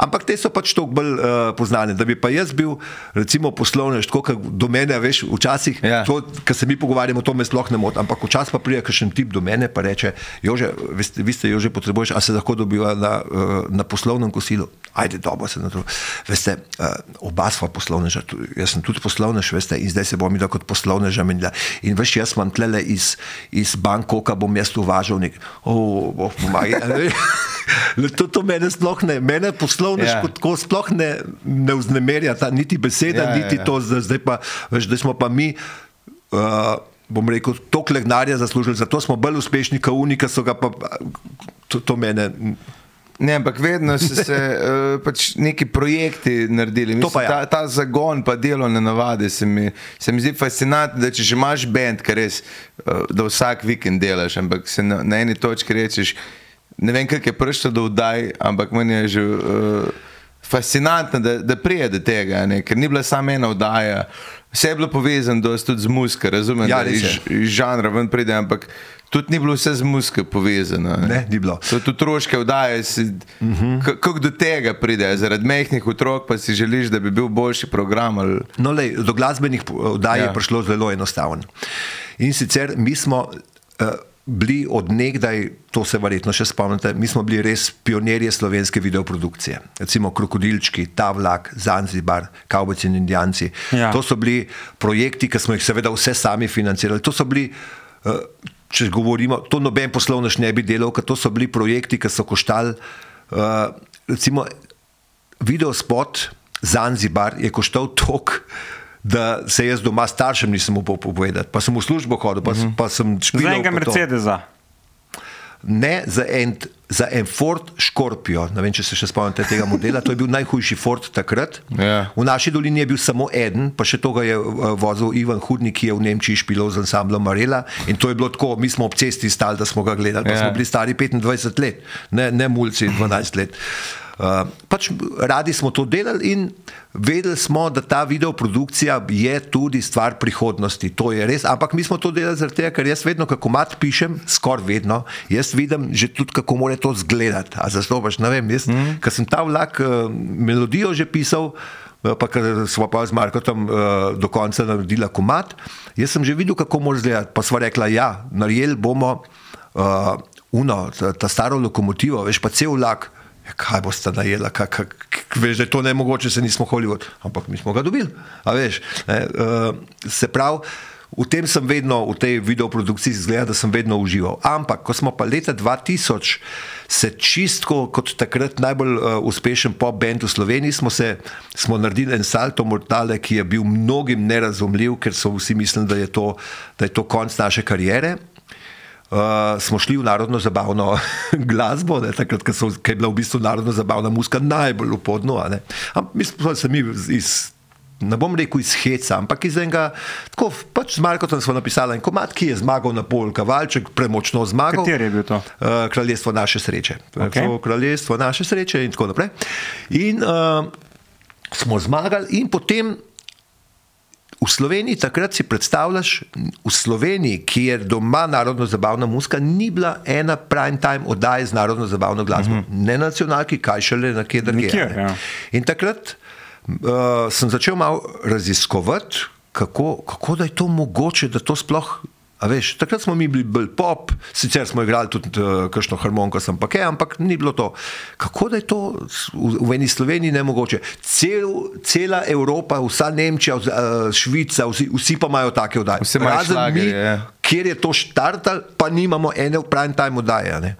Ampak te so pač toliko bolj uh, poznane. Da bi pa jaz bil, recimo, poslovnež, tako kot do mene, veš, včasih, Ja. to, kar se mi pogovarjamo, to me sploh ne moti. Ampak včasih pa pride kakšen tip do mene in reče: Jože, veste, vi ste Jože potrebuješ, a se lahko dobiva na, uh, na poslovnem kosilu. Ajde, dobro se na to. Veste, uh, oba sva poslovneža, jaz sem tudi poslovnež, veste, in zdaj se bom videl kot poslovneža menila. In veš, jaz imam tlele iz, iz Bangkoka, bom jaz uvažal nek, oh, oh, pomagaj. To, to mene sploh ne, mene poslovnež Ja. yeah. kot tako sploh ne, ne vznemerja, ta, niti beseda, Ja, yeah, ja, niti ja. to, zdaj, pa, veš, da smo pa mi. Uh, bom rekel, toliko denarja zaslužili, zato smo bolj uspešni, kot oni, ki so ga pa. To, to mene. Ne, ampak vedno so se uh, pač neki projekti naredili. Mislim, pa ja. ta, ta zagon, pa delovne navade se mi, se mi zdi fascinantno, da če že imaš bend, kar res, uh, da vsak vikend delaš, ampak se na, na eni točki rečeš, ne vem, kako je prišlo do vdaj, ampak meni je že. Uh, fascinantno, da, da prije do tega, ne? ker ni bila samo ena oddaja. Vse je bilo povezano dosti tudi z muziko, razumem, Ja, da iz, je. iz žanra ven pride, ampak tudi ni bilo vse z muziko povezano. Ne, ni bilo. So tudi otroške oddaje, si, uh -huh. kako do tega pride, zaradi mehkih otrok pa si želiš, da bi bil boljši program. Ali... No, lej, do glasbenih ja. Ja. je prišlo zelo enostavno. In sicer mi smo uh, bili odnegdaj, to se verjetno še spomnite, mi smo bili res pionirji slovenske videoprodukcije. Recimo Krokodilčki, Ta vlak, Zanzibar, Kavbojci in Indijanci. Ja. To so bili projekti, ki smo jih seveda vse sami financirali. To so bili. Uh, Če govorimo, to noben poslovnež ne bi delal, ker to so bili projekti, ki so koštali, uh, recimo, videospot Zanzibar je koštal toliko, da se jaz doma staršem nisem upal povedati. Pa sem v službo hodil, pa, mm -hmm. pa sem Za špilal. enega. Mercedesa. Ne za en, za en Ford Scorpio, ne vem, če se še spomnite tega modela, to je bil najhujši Ford takrat. Ja. V naši dolini je bil samo en, pa še to ga je uh, vozil Ivan Hudnik, ki je v Nemčiji špilal z ansamblom Marela. In to je bilo tako, mi smo ob cesti stali, da smo ga gledali, pa Ja. smo bili stari 25 let, ne, ne mulci 12 let. Uh, pač radi smo to delali in vedeli smo, da ta videoprodukcija je tudi stvar prihodnosti. To je res, ampak mi smo to delali zaradi tega, ker jaz vedno, kako mat pišem, skoraj vedno, jaz vidim že tudi, kako mora to izgledati. A zastopaš, ne vem, jaz, mm. ker sem ta vlak uh, melodijo že pisal. eh, Pa ker smo pa z Markotom uh, do konca naredili komat, jaz sem že videl, kako mora izgledati. Pa smo rekla, ja, naredili bomo uh, uno, ta, ta staro lokomotivo, veš pa cel vlak. Ja, kaj boste najela, kaj, kaj, veš, da je to ne mogoče, se nismo Hollywood, ampak mi smo ga dobili. Veš, ne, uh, se pravi, v tem sem vedno, v tej videoprodukciji zgleda, da sem vedno užival. Ampak, ko smo pa leta 2000 se čistko kot takrat najbolj uh, uspešen pop band v Sloveniji, smo, se, smo naredili en salto mortale, ki je bil mnogim nerazumljiv, ker so vsi mislili, da je to, da je to konc naše karijere. Uh, smo šli v narodno zabavno glasbo, ne, takrat, ko, so, ko je bila v bistvu narodno zabavna muska najbolj upodno. Mi smo se mi iz, ne bom rekel iz heca, ampak iz enega, tako pač z Markotom smo napisali en komat, ki je zmagal na pol, kavalček, premočno zmagal. Kateri je bil to? Uh, kraljestvo naše sreče. Okej. To Kraljestvo naše sreče in tako naprej. In uh, smo zmagali in potem V Sloveniji takrat si predstavljaš, v Sloveniji, ki je doma narodno zabavna muska, ni bila ena prime time oddaja z narodno zabavno glasbo. Uh -huh. Ne nacionalki, kaj šele na kjer drugje. Ja. In takrat uh, sem začel malo raziskovati, kako, kako da je to mogoče, da to sploh. A veš, takrat smo mi bili bolj pop, sicer smo igrali tudi uh, kakšno harmoniko, sem pa kaj, ampak ni bilo to. Kako da je to v, v eni Sloveniji nemogoče? Cel, cela Evropa, vsa Nemčija, uh, Švica, vsi, vsi pa imajo take oddaje. Vsi imajo Razen mi, šlagerje, ja. kjer je to štartal, pa nimamo ene v prime time oddaje. ne.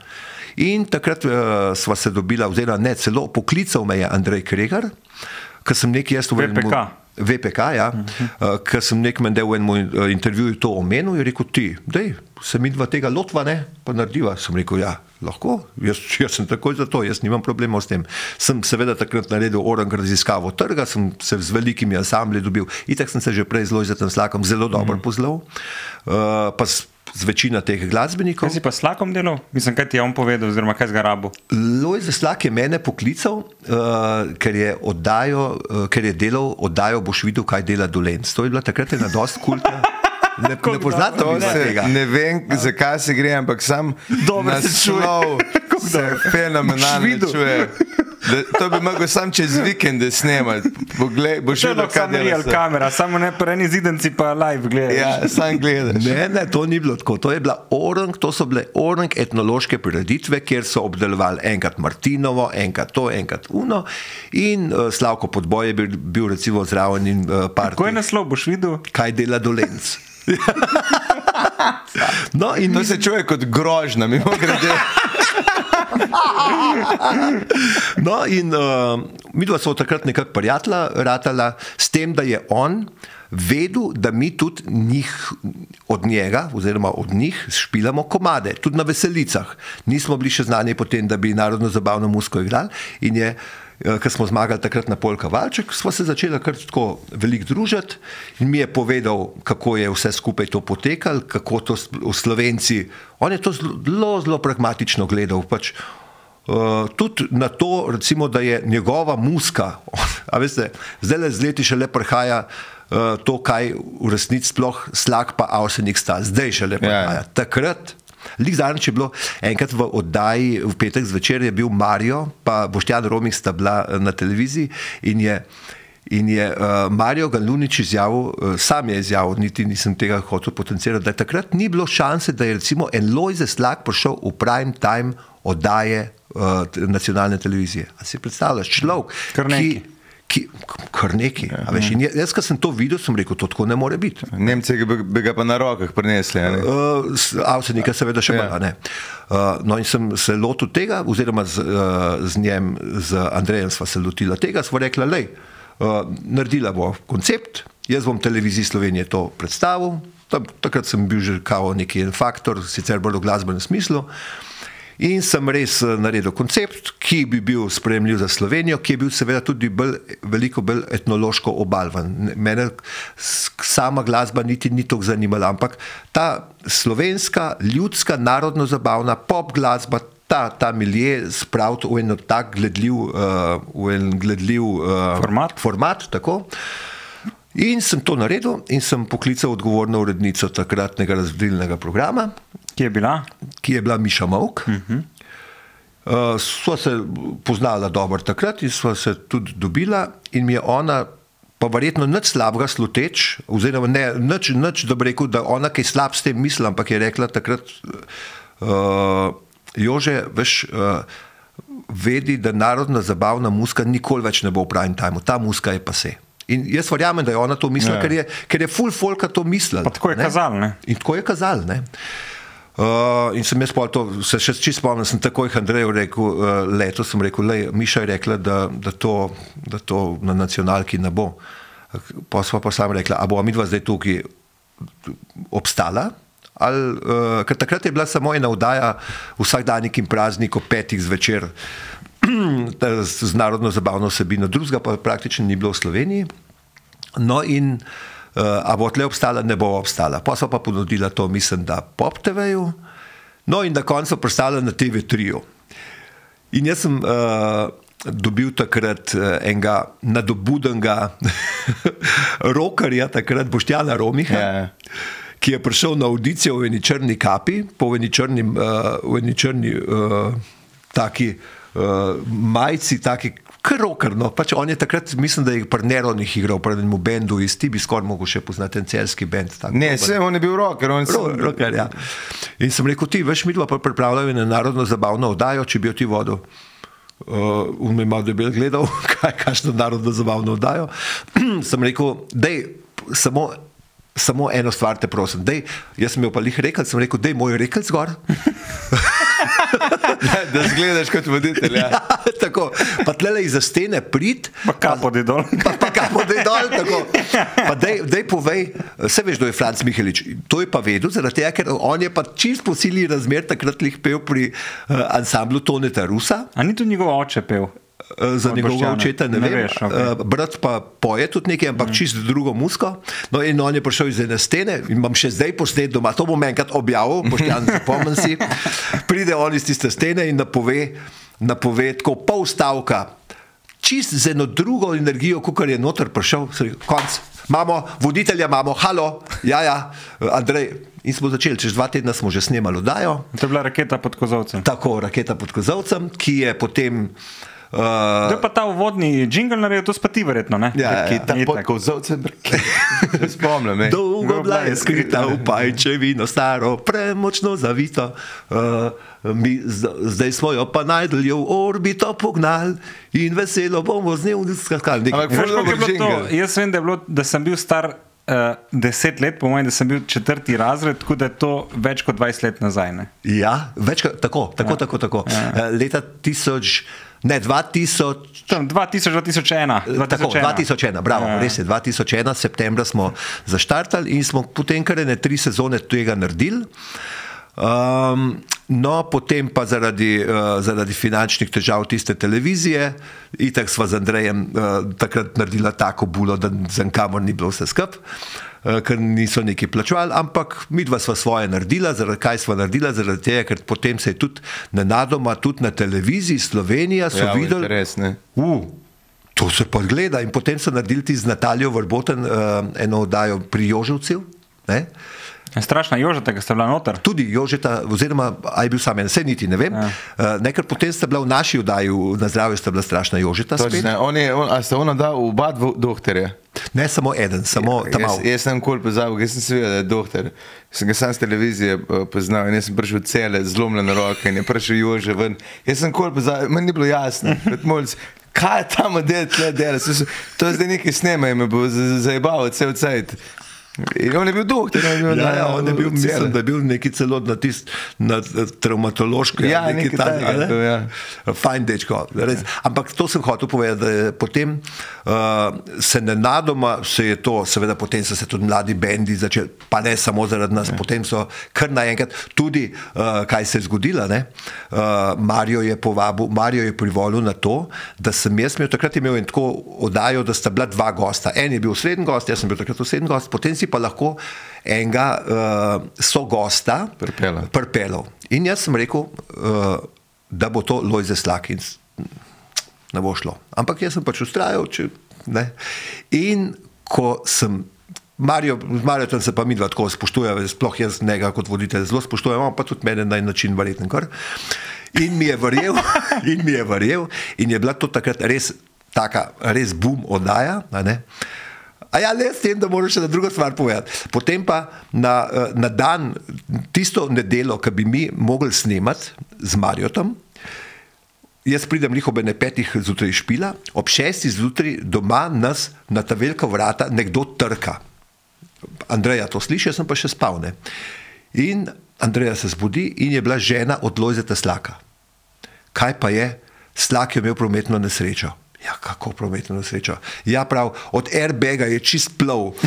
In takrat uh, sva se dobila, oziroma ne, celo poklical me je Andrej Kregar, ker sem nekaj jaz v enem- VPK. Ja, uh, ker sem nek mende v enem uh, intervjuju to omenil, je rekel ti, dej, se mi dva tega lotva, ne, pa narediva. Sem rekel, ja, lahko, jaz, jaz sem takoj za to, jaz nimam problemov s tem. Sem seveda takrat naredil orang raziskavo trga, sem se z velikimi ansambli dobil, itak sem se že prej z Lojzetem Slakom zelo dobro poznal, uh, pa s, z večina teh glasbenikov. Kaj si pa slakom delal? Mislim, kaj ti je on povedal, oziroma kaj z garabo? Lojze Slak je mene poklical, uh, ker, je oddajo, uh, ker je delal oddajo, boš videl, kaj dela Dolenc. To je bila takrat ena dost kultna. Ne, ne poznate To vi se, tega? ne vem, zakaj se gre, ampak sam Dobro se čuje. naslov se fenomenalno čuje. Da, to bi mogel sam čez vikende snemati. Poglej, boš Še videl, lahko kaj samo real kamera, samo ne preni zidenci pa live gledaš. Ja, sam gledaš. Ne, ne, to ni bilo tako. To, je bila orang, to so bile orang etnološke prireditve, kjer so obdelovali enkrat Martinovo, enkrat to, enkrat Uno. In uh, Slavko Podboj je bil, bil recimo zraven in uh, par. Ko je naslov, boš videl? Kaj dela Dolenc? no, in To mi se čuje kot grožnja, mimo grede. No, in uh, mi dva smo takrat nekako prijatelja, ratala s tem, da je on vedel, da mi tudi njih, od njega, oziroma od njih, špilamo komade, tudi na veselicah. Nismo bili še znani potem, da bi narodno zabavno musko igrali. In je, eh, ko smo zmagali takrat na Polka Valček, smo se začeli kar tako veliko družiti in mi je povedal, kako je vse skupaj to potekalo, kako to v Slovenci. On je to zelo, zelo, pragmatično gledal. Pač Uh, tudi na to, recimo, da je njegova muska, veste, zdaj le z leti še le prihaja uh, to, kaj v resnici sploh slag pa avsenik sta, zdaj še le prihaja. Ja. Takrat, lik zadnjič je bilo, enkrat v oddaji v petek zvečer je bil Marijo, pa Boštjan Romih sta bila eh, na televiziji in je. In je uh, Marijo Galunič izjavil, uh, sam je izjavil, niti nisem tega hotel potencirati, da takrat ni bilo šanse, da je recimo en Lojze Slak prišel v prime time oddaje uh, nacionalne televizije. A si predstavljaš, človek, ki. Ki, kar neki. a Veš, in jaz, ko sem to videl, sem rekel, to tako ne more biti. Nemci bi, bi ga pa na rokah ne? Uh, Avsenika, seveda, še Ja. manj. Uh, no, in sem se lotil tega, oziroma z, uh, z njem, z Andrejem, sva se lotila tega, sva rekla, le, uh, naredila bo koncept, jaz bom televiziji Slovenije to predstavil. Tam, takrat sem bil že kao neki en faktor, sicer bolj v glasbenem smislu. In sem res eh, naredil koncept, ki bi bil sprejemljiv za Slovenijo, ki je bil seveda tudi bolj, veliko bolj etnološko obalvan. Ne- Mene sama glasba niti ni tako zanimala, ampak ta slovenska, ljudska, narodno-zabavna pop glasba. Ta, ta milje spraviti v en tak gledljiv, uh, v en gledljiv uh, Format. format tako. In sem to naredil in sem poklical odgovorno urednico takratnega razvedilnega programa, Ki je bila? ki je bila Miša Mavk. Uh -huh. uh, sva se poznala dobro takrat in sva se tudi dobila, in mi je ona, pa verjetno nič slabega sluteč, oziroma ne, nič, nič da bi rekel, da ona kaj slab s tem misli, ampak je rekla takrat, uh, Jože, veš. Uh, Vedi, da narodna zabavna muska nikoli več ne bo v prime timeu, ta muska je pa se. In jaz verjamem, da je ona to mislila, Ja. ker je, ker je full folka to mislila. Tako je kazalo? In tako je kazal. Uh, in sem jaz pol to, se še čisto spomnim, sem takoj Andreju rekel, uh, leto sem rekel, lej, Miša je rekla, da, da, to, da to na nacionalki ne bo. Pa sva pa sam rekla, a bo mi dva zdaj tukaj obstala? Ali, uh, ker takrat je bila samo ena oddaja vsak dan in praznik ob petih zvečer z narodno zabavno vsebino, drugega pa praktično ni bilo v Sloveniji. No, in uh, a bo tle obstala, ne bo obstala. Pa so pa ponudila to, mislim, da Pop TV-ju, no in na koncu predstavila na TV3-ju. In jaz sem uh, dobil takrat uh, enega nadobudenega rokarja, takrat Boštjana Romiha, Ja. ki je prišel na audicijo v eni črni kapi, po eni črni, uh, v eni črni uh, taki uh, majici, taki krokarno. Pač on je takrat, mislim, da je pri Neronih igral, pri enem bendu iz ti bi skoraj mogel še poznati en celski bend. Ne, vse on je bil roker, on Ro- Rocker, ja. In sem rekel, ti veš, mi dva pa pripravljajo eno narodno zabavno oddajo, če bi jo ti vodil. Uh, on me je malo debel gledal, kaj kakšno narodno zabavno oddajo. sem rekel, dej, samo, samo eno stvar te prosim, dej, jaz sem imel pa lih rekel, sem rekel, dej moj rekel zgor. da zgledaš kot voditelj. Ja. Ja, tako, pa tle iz stene prid, Pa kapo di dol. pa, pa kamo da je dol. Tako. Pa dej, dej povej, vse veš, kdo je Franc Mihelič. To je pa vedel, zaradi tega, ker on je pa čist po sili razmer takrat lih pel pri uh, ansamblu Toneta Rusa. A ni to njegov oče pel? Eh, Za njegovega očeta ne, Ne vem. veš. Okay. Brat pa poje tudi nekaj, ampak mm. čist drugo musko. No, in on je prišel iz ene stene in imam še zdaj posnet doma, to bom enkrat objavil, poštjan zapomnim si. Pride on iz tiste stene in napove, napove tako pol stavka, čist z eno drugo energijo, kot je noter prišel, rekel, konc. Imamo voditelja, imamo, halo, ja, ja, Andrej. In smo začeli, čez dva tedna smo že snemali oddajo. To je bila raketa pod kozovcem. Tako, raketa pod kozovcem, ki je potem. Uh, To je pa ta uvodni jingle naredil, to spati verjetno, ne? Ja, ja, Ki tam pod kozovcem, se spomnim. ej. Dolgo bila je skrita v pajčevino, staro, premočno zavito. Uh, mi zdaj smo jo pa najdli v orbito pognali in veselo bomo z njo skakali. Ampak Veš. Jaz vem, da, bilo, da sem bil star uh, deset let, po mojem, da sem bil četrti razred, tako da je to več kot 20 let nazaj. Ne? Ja, večkrat, tako, tako, ja. tako. tako. Ja. Leta 1000, ne 2000. Tam 2000, 2001. 2001. Tako, 2001, bravo, Ja. res je. 2001, septembra smo zaštartali in smo potem kar ne tri sezone tega naredili. Um, no, potem pa zaradi, uh, zaradi finančnih težav tiste televizije, itak sva z Andrejem uh, takrat naredila tako bulo, da za kamor ni bilo vse skup. Uh, ker niso neki plačevali, ampak mi dva sva svoje naredila, zaradi kaj sva naredila, zaradi tega, ker potem se je tudi nenadoma, tudi na televiziji Slovenija so Ja, videli, interes, ne. uh, to se pa gleda in potem so naredili ti z Natalijo Vrboten uh, eno oddajo pri Joževcev. Ne? Strašna jožeta, ki ste bila noter. Tudi Jožeta, oziroma a je bil sam en, vse niti ne vem. Ja. Uh, nekaj potem sta bila v naši oddaji na zdravju, sta bila strašna Jožeta. spet. Točno, on je, on, a ste ono dal oba doktorja? Ne samo eden, samo tam Jaz, jaz sem kol pozabil, jaz sem se vedel, da je doktor. Sem ga sam z televizije eh, poznal in jaz sem prišel cele, zlomljene roke in je prišel Jože ven. Jaz sem kol pozabil, meni ni bilo jasno. kot mulc, Kaj je ta model tle dela? To je zdaj nekaj snema in me bo z- zajebal cel cajt. In on je bil doktor, je bil, Ja, ja, on je bil, mislim, da je bil neki celo na tist, na eh, traumatološki. Ja, nekaj takega, takega je bil, ja. Fajn dečko. Res. Ampak to sem hotel povedati, da je potem uh, se nenadoma se je to, seveda potem so se tudi mladi bendi začeli, pa ne samo zaradi nas, ja. potem so kar naenkrat tudi, uh, kaj se je zgodilo. ne. Uh, Marijo je povabil, Marijo je privolil na to, da sem jaz imel, takrat imel en tako oddajo, da sta bila dva gosta. En je bil sreden gost, jaz sem bil takrat sreden gost, potem si pa lahko enega uh, sogosta Pripeljal. prpelov. In jaz sem rekel, uh, da bo to Lojze Slak in s- ne bo šlo. Ampak jaz sem pač ustrajal. Če, ne. in ko sem. Marijo, z Marijo se pa mi dva tako spoštujemo, sploh jaz njega kot voditelj zelo spoštujem, on pa tudi mene na en način verjetno kar. In mi je verjel, in mi je verjel, in je bila to takrat res taka, res bum oddaja. ne. A ja, le s tem, da moraš še na drugo stvar povedati. Potem pa na, eh, na dan, tisto nedeljo, ki bi mi mogli snemati z Marjotom, jaz pridem njih ob ene petih zjutraj špila, ob šestih zjutraj doma nas na ta velika vrata nekdo trka. Andreja to sliši, jaz sem pa še spal. Ne? In Andreja se zbudi in je bila žena od Lojzeta Slaka. Kaj pa je? Slak je imel prometno nesrečo. Ja, kako prometno nesrečo? Ja, prav, od airbaga je čist plov.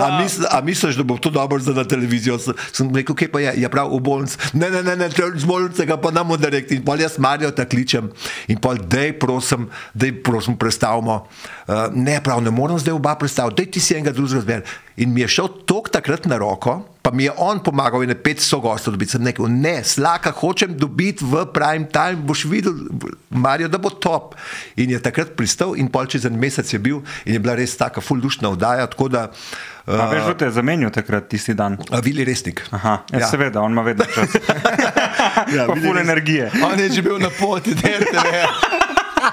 A, misl, a misliš, da bo to dobro za televizijo? Sem rekel, kaj pa je, je prav v bolnici. Ne, ne, ne, ne z bolnice ga pa namo direkt. In pol jaz Marijo ta kličem in pol, dej prosim, dej prosim, predstavimo. Uh, ne, prav, ne moram zdaj oba predstaviti, dej ti si enega drugega zber. In mi je šel tok takrat na roko, pa mi je on pomagal in je pet sogostov dobiti. Sem rekel, ne, slaka hočem dobiti v prime time, boš videl, Marijo, da bo top. In je takrat pristal in pol čez en mesec je bil in je bila res taka fuldušna oddaja, tako da A uh, veš, kdo te je zamenjal takrat tisti dan? uh, Vili Resnik. Aha, ja, ja. seveda, on ima vedno čas. ja, pa res. energije. On je že bil na poti, da je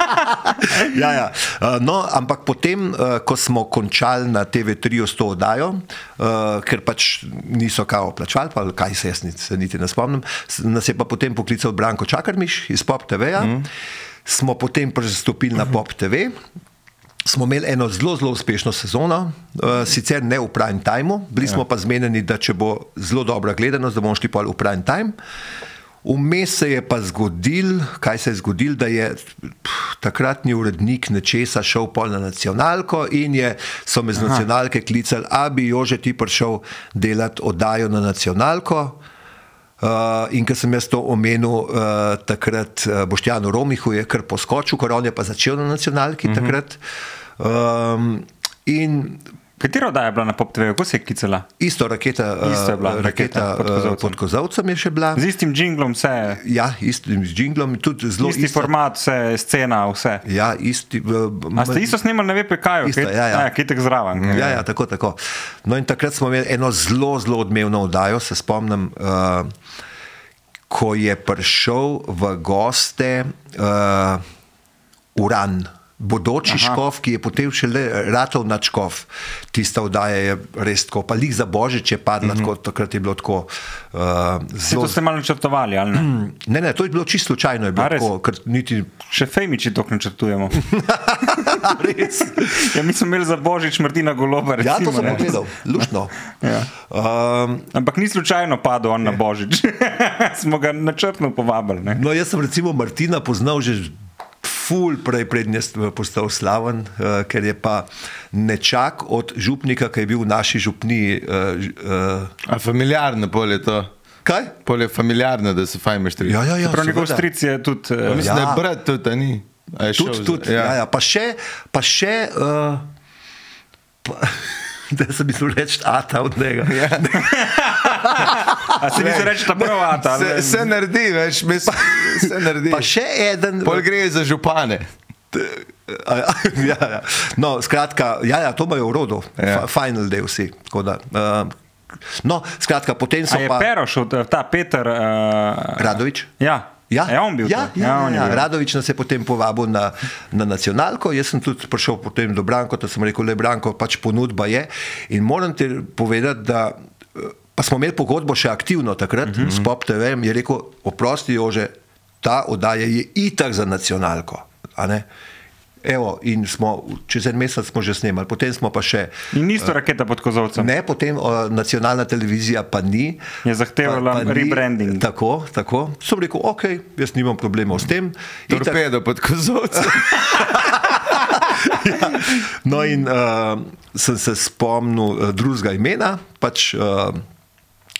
ja, ja. Uh, no, ampak potem, uh, ko smo končali na TV3 s to oddajo, uh, ker pač niso kao plačali, pa kaj se jaz niti ne spomnim, nas je pa potem poklical Branko Čakarmiš iz Pop TV-ja, mm. smo potem prestopili na Pop TV. Smo imeli eno zelo, zelo uspešno sezono, uh, sicer ne v prime timeu, bili smo pa zmenjeni, da če bo zelo dobra gledanost, da bomo šli pol v prime time. Vmes se je pa zgodil, kaj se je zgodil, da je pff, takratni urednik nečesa šel pol na nacionalko in je, so me z nacionalke klicali, a bi Jože ti prišel delati oddajo na nacionalko. Uh, in ker sem jaz to omenil uh, takrat uh, Boštjanu Romihu, je kar poskočil, ker on je pa začel na nacionalki uh -huh. takrat. Um, in Katera oddaja je bila na Pop TV, kako se je klicala? isto raketa, uh, Isto je bila, raketa, raketa pod uh, kozolcem. pod kozovcem je še bila. Z istim jinglom, vse, Ja, istim jinglom, tudi zelo isti isto. format, vse, scena, vse. Ja, isti. Uh, A ste isto snimali na VPK-ju, Isto, ja, ja. ki je tako zraven. Ja, ja, tako, tako. No, in takrat smo imeli eno zelo, zelo odmevno oddajo. Se spomnim, uh, ko je prišel v goste uh, Uran. Bodoči Aha. škof, ki je potem še le ratov na škof, tista oddaja je res tako, pa lih za božič je padla, mm -hmm. tako, takrat je bilo tako. Uh, Vse to ste malo načrtovali, ali ne? ne, ne, to je bilo čisto slučajno, je bilo tako, niti Še fejmiči to načrtujemo. res. ja, mi smo imeli za božič Martina Goloba. Ja, Recimo, to sem ne. pogledal, lušno. Ja. Um, Ampak ni slučajno padel on na božič. smo ga načrtno povabili. Ne? No, jaz sem recimo Martina poznal že ful prej, prednje postal slaven, uh, ker je pa nečak od župnika, ki je bil v naši župniji. Uh, uh, A familiarno pol je to. kaj? Pol je familiarno, da se fajn meštri. Ja, ja, ja. Prav njegov stric je tudi. eh, Mislim, ja. da Ja. je brat tudi, a ni. Tudi, tudi, ja. Ja, ja. Pa še, pa še uh, pa, da sem mislil reči ata od njega. Ja. A se nisi reči, da prav ata. Se, se naredi, veš, mislim, se naredi. Pa še eden. Pol gre za župane. Ja, ja. No, skratka, ja, ja, to imajo v rodu, Ja. final del vsi. Da, uh, no, skratka, potem so je pa Peroš, od- ta Peter. Uh, Radovič. Ja. Ja, je on bil. ja, to? ja, on je ja, bil. Radovič nas je potem povabil na, na nacionalko, jaz sem tudi prišel potem do Branko, da sem rekel, le Branko, pač ponudba je. In moram ti povedati, da pa smo imeli pogodbo še aktivno takrat uh -huh. s Pop TV, je rekel, oprosti Jože, ta oddaja je itak za nacionalko. Evo, in smo, čez en mesec smo že snemali, potem smo pa še. In nisto raketa pod kozovcem. Ne, potem o, nacionalna televizija pa ni. Je zahtevala Pa- pa ni- rebranding. Tako, tako. Sem rekel, ok, jaz nimam problemov s tem. Torpedo pod kozovcem. No, in uh, sem se spomnil uh, drugega imena, pač uh,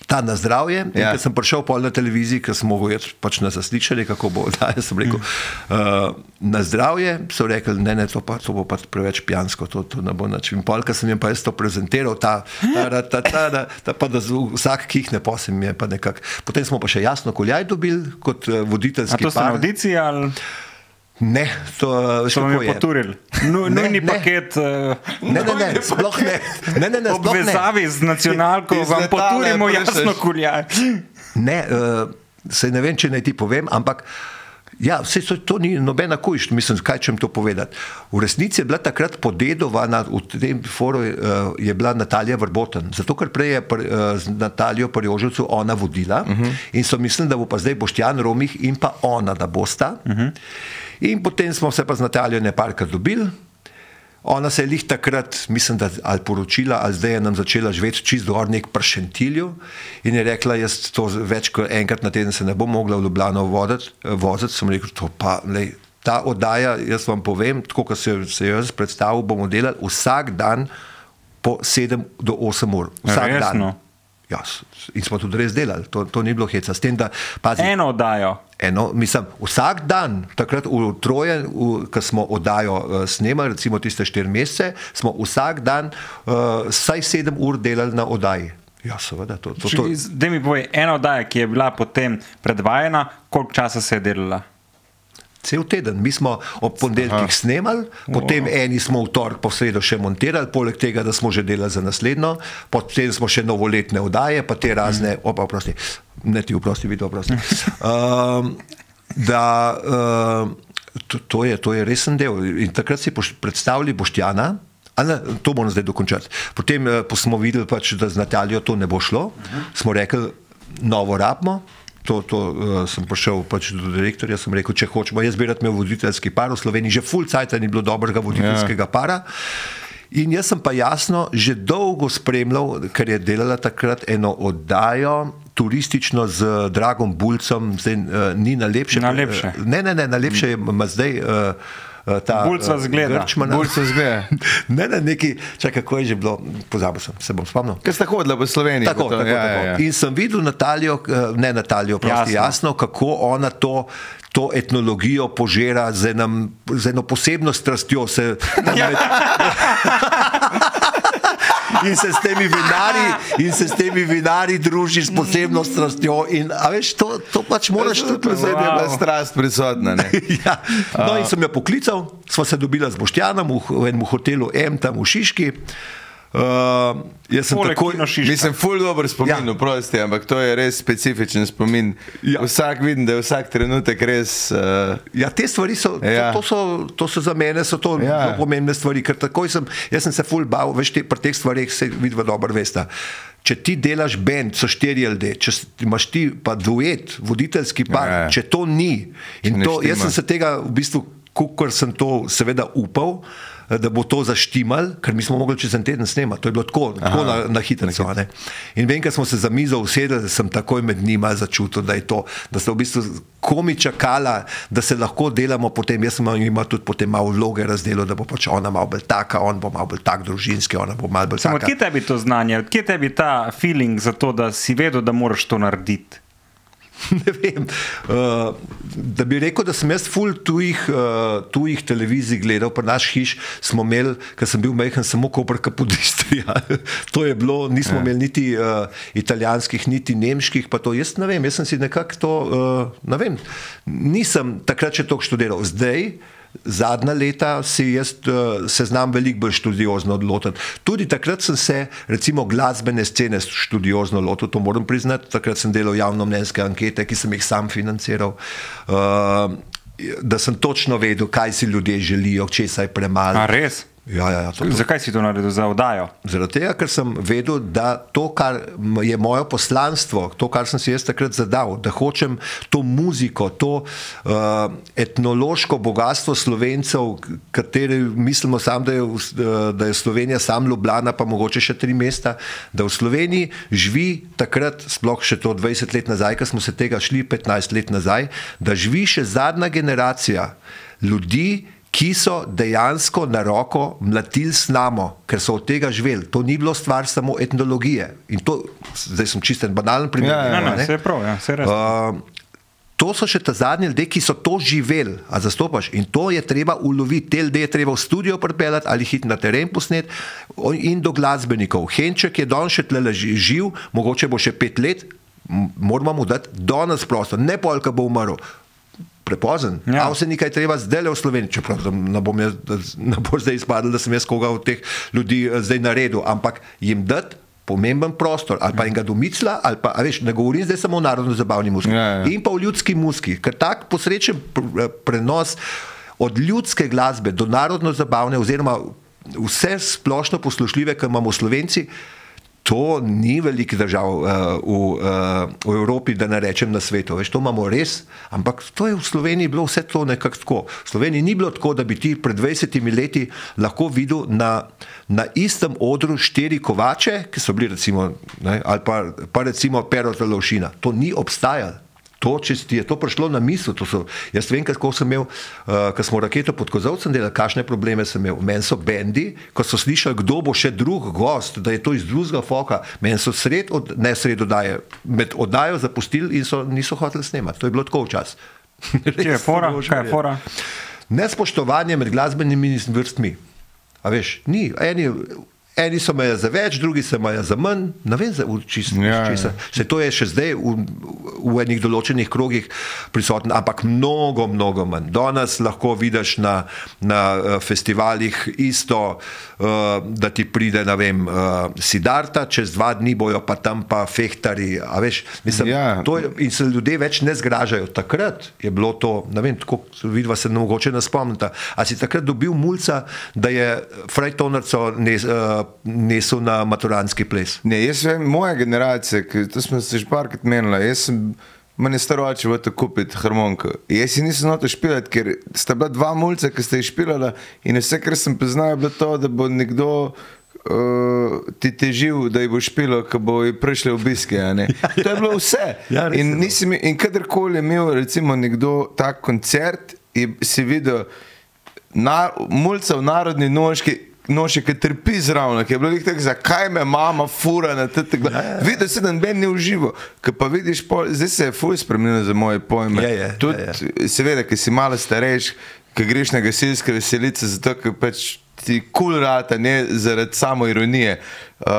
ta na zdravje. Ja. Ker sem prišel pol na televiziji, ker sem mogel iti pač na zaslišanje, kako bo. Da, jaz sem rekel, uh, na zdravje so rekli, ne, ne, to, pa, to bo pa preveč pijansko, to, to ne bo nič. In pol, ker sem jim pa jaz to prezentiral, ta, ta, ta, ta, ta, ta, ta pa da vsak kihne, posem je pa nekako. Potem smo pa še jasno koljaj dobili kot A voditeljski to ste na par. audiciji ali Ne, so jo je. poturili? Nu, Ne, nujni ne. paket. Uh, Ne, ne, ne, sploh ne. ne, ne, ne sploh ne. Obvezavi z nacionalko Iz vam poturimo jasno kuljaj. Ne, uh, se ne vem, če naj ti povem, ampak. Ja, vse to, to ni nobena kujš, mislim, kaj čem to povedati. V resnici je bila takrat podedovana, v tem foru uh, je bila Natalija Vrboten, zato ker prej je pr, uh, z Natalijo Prjoževcu ona vodila uh -huh. in so mislili, da bo pa zdaj Boštjan Romih in pa ona, da bosta. Uh -huh. In potem smo se pa z Natalijo neparkrat dobili. Ona se je lih takrat, mislim, da ali poročila, ali zdaj je nam začela živeti čist gor nek pršentilju in je rekla, jaz to več kot enkrat na teden se ne bom mogla v Ljubljano voditi, voziti. Sem rekel, to pa, lej, ta oddaja, jaz vam povem, tako kot se, se jaz predstavil, bomo delali vsak dan po 7 do 8 ur. Vsak Resno? dan. Ja, in smo tudi res delali, to, to ni bilo heca. S tem, da pazi, Eno oddajo. Eno, mislim, vsak dan, takrat v Troje, ko smo oddajo uh, snemali, recimo tiste štiri mesece, smo vsak dan uh, vsaj sedem ur delali na oddaji. Ja, seveda, to, to, to, Da mi povej, ena oddaja, ki je bila potem predvajana, koliko časa se je delala? Cel teden. Mi smo ob ponedeljkih snemali, potem eni smo v torek po sredo še montirali, poleg tega, da smo že delali za naslednjo, potem smo še novoletne oddaje, pa te razne, opa, oprosti, ne ti oprosti, vidi, oprosti. Um, da, um, to, to, je, to je resen del. In takrat si poš- predstavljali Boštjana. Ne, to moram zdaj dokončati. Potem eh, pa smo videli, pač, da z Natalijo to ne bo šlo. Smo rekli, novo rabimo. To, to uh, sem prišel pač do direktorja, sem rekel, če hočemo, jaz bi rad imel voditeljski par v Sloveniji, že full cajt ni bilo dobrega voditeljskega para. In jaz sem pa jasno že dolgo spremljal, ker je delala takrat eno oddajo. Turistično z Dragom Bulcem, zdaj uh, ni najlepše. Najlepše. Uh, ne, ne, ne, najlepše je ima zdaj uh, ta. Bulc vas gleda. Grčmana. Se zgleda. Ne, ne, neki, čakaj, kako je že bilo, pozabil sem, se bom spomnil. Ker sta hodila po Sloveniji. Tako, to- tako, ja, tako. ja, ja. In sem videl Natalijo, eh, ne Natalijo, prosti, Jasno. jasno. kako ona to, to etnologijo požira z, enem, z eno posebno strastjo. Se, Ja. In se, s temi vinari, in se s temi vinari druži s posebno strastjo. In, veš, to, to pač moraš tudi Tudi zdaj je bila Wow. strast prisotna. ja. No, in sem jo poklical, sva se dobila z Boštjanom v, v enem hotelu M tam v Šiški. Uh, jaz sem. Kino Šiška. Mislim, ful dobro spomin, Ja. oprosti, ampak to je res specifičen spomin. Ja. Vsak vidim, da je vsak trenutek res. Uh, Ja, te stvari so, Ja. to, to so, to so za mene so to Ja. pomembne stvari, ker takoj sem, jaz sem se ful bal, veš, te, pri teh stvareh se vidi dobro, veste. Če ti delaš bend, so štiri LD, če imaš ti pa duet, voditeljski par, Ja, ja. če to ni. In to, jaz štima. sem se tega v bistvu, kukor sem to seveda upal, eh, da bo to zaštimal, ker mi smo mogli čez en teden snemati. To je bilo tako, tako na, na hitro. In vem, ker smo se za mizo usedeli, sem takoj med njima začutil, da je to, da so v bistvu komi čakala, da se lahko delamo potem. Jaz sem jima tudi potem malo vloge razdelil, da bo pač ona malo bolj taka, on bo malo bolj tak družinski, ona bo malo bolj Samo taka. odkje tebi to znanje, odkje tebi ta feeling za to, da si vedel, da moraš to narediti? ne vem. Uh, da bi rekel, da sem jaz ful tujih, uh, tujih televizij gledal, pa naš hiš smo imeli, ker sem bil majhen, samo koprka podistrija. to je bilo, nismo ja. imeli niti uh, italijanskih, niti nemških, pa to jaz ne vem, jaz sem si nekako to, uh, ne vem, nisem takrat še toliko študiral. Zdaj, zadnja leta si jaz uh, se znam veliko bolj študiozno odlotiti. Tudi takrat sem se, recimo, glasbene scene študiozno lotil, to moram priznati. Takrat sem delal javno mnenjske ankete, ki sem jih sam financiral. Uh, Da sem točno vedel, kaj si ljudje želijo, če se je premalo. A res? Ja, ja, ja, to. Zakaj si to naredil za oddajo? Zaradi tega, ker sem vedel, da to, kar je moje poslanstvo, to, kar sem si jaz takrat zadal, da hočem to muziko, to uh, etnološko bogatstvo slovencev, kateri mislimo sam, da je, da je Slovenija sam Ljubljana, pa mogoče še tri mesta, da v Sloveniji živi takrat, sploh še to 20 let nazaj, ker smo se tega šli 15 let nazaj, da živi še zadnja generacija ljudi, ki so dejansko na roko mlatili s nami, ker so od tega živeli. To ni bilo stvar samo etnologije. In to, zdaj sem čisten banalen primer. Ja, ja, ja, vse je prav, ja, vse je res. Uh, To so še ta zadnji ljudje, ki so to živeli, a zastopaš. In to je treba uloviti, te ljudi je treba v studio pripeljati ali hiti na teren posnet in do glasbenikov. Henček je danes še tle živ, mogoče bo še pet let, moramo mu dati danes prostor, ne polka bo umrl prepozen. Ja. Vse nekaj treba zdaj le v Sloveniji, čeprav ne bom, jaz, ne bo zdaj izpadlo, da sem jaz koga od teh ljudi eh, zdaj naredil, ampak jim dati pomemben prostor, ali pa jim ga domicila, ali pa, veš, ne govorim zdaj samo o narodno-zabavni muski, ja, ja. in pa o ljudski muski, ker tak posrečen eh, prenos od ljudske glasbe do narodno-zabavne, oziroma vse splošno poslušljive, kar imamo Slovenci, To ni veliko držav uh, v, uh, v Evropi, da ne rečem na svetu. Veš, to imamo res, ampak to je v Sloveniji bilo vse to nekako tako. V Sloveniji ni bilo tako, da bi ti pred 20 leti lahko videl na, na istem odru štiri kovače, ki so bili recimo, ne, ali pa, pa recimo Perota Lovšina. To ni obstajalo to, če ti je to prišlo na misel. So, jaz vem, kako sem imel, uh, ko smo raketo pod kozovcem delali, kakšne probleme sem imel. Meni so bendi, ko so slišali, kdo bo še drug gost, da je to iz drugega foka, meni so sred, od, ne sred oddaje, med oddajo zapustili in so, niso hoteli snemati. To je bilo tako včasih. Je fora? Kaj je fora? Nespoštovanje med glasbenimi vrstmi. A veš, ni. Eni, Eni so meje za več, drugi so meje za manj, ne vem, čisto. Ja, ja. Se to je še zdaj v, v enih določenih krogih prisotno, ampak mnogo, mnogo manj. Danes lahko vidiš na, na uh, festivalih isto, uh, da ti pride, ne vem, uh, Sidarta, čez dva dni bojo pa tam pa fehtari. Veš, mislim, ja. je, in se ljudje več ne zgražajo. Takrat je bilo to, ne vem, tako vidva se ne mogoče ne spomnite. A si takrat dobil mulca, da je Frejtonerco ne. Uh, nesel na maturanski ples. Ne, jaz vem, moja generacija, ki, to smo se že parkrat menili. Mene staroči v to kupiti harmoniko. Jaz si nisem noto špilati, ker sta bila dva mulca, ki sta jih špilala in vse, kar sem poznal, je bilo to, da bo nekdo uh, ti težil, da jih bo špilo, ko bo prišli obiske. To je bilo vse. ja, in, in kadarkoli je imel, recimo, nekdo tak koncert, je, si videl na, mulca v narodni nožki, noši, ki trpi zraven, ki je bilo tako, zakaj me mama fura na te tega. Ja, ja. Videti se, da ben ne uživa, ki pa vidiš, pol, zdaj se je fuj spremenil za moje pojme. Ja, ja, Tud, ja, ja. Seveda, ki si malo starejši, ki greš na gasilske veselice, zato ker pač ti kul cool rata, ne zaradi samo ironije. Uh,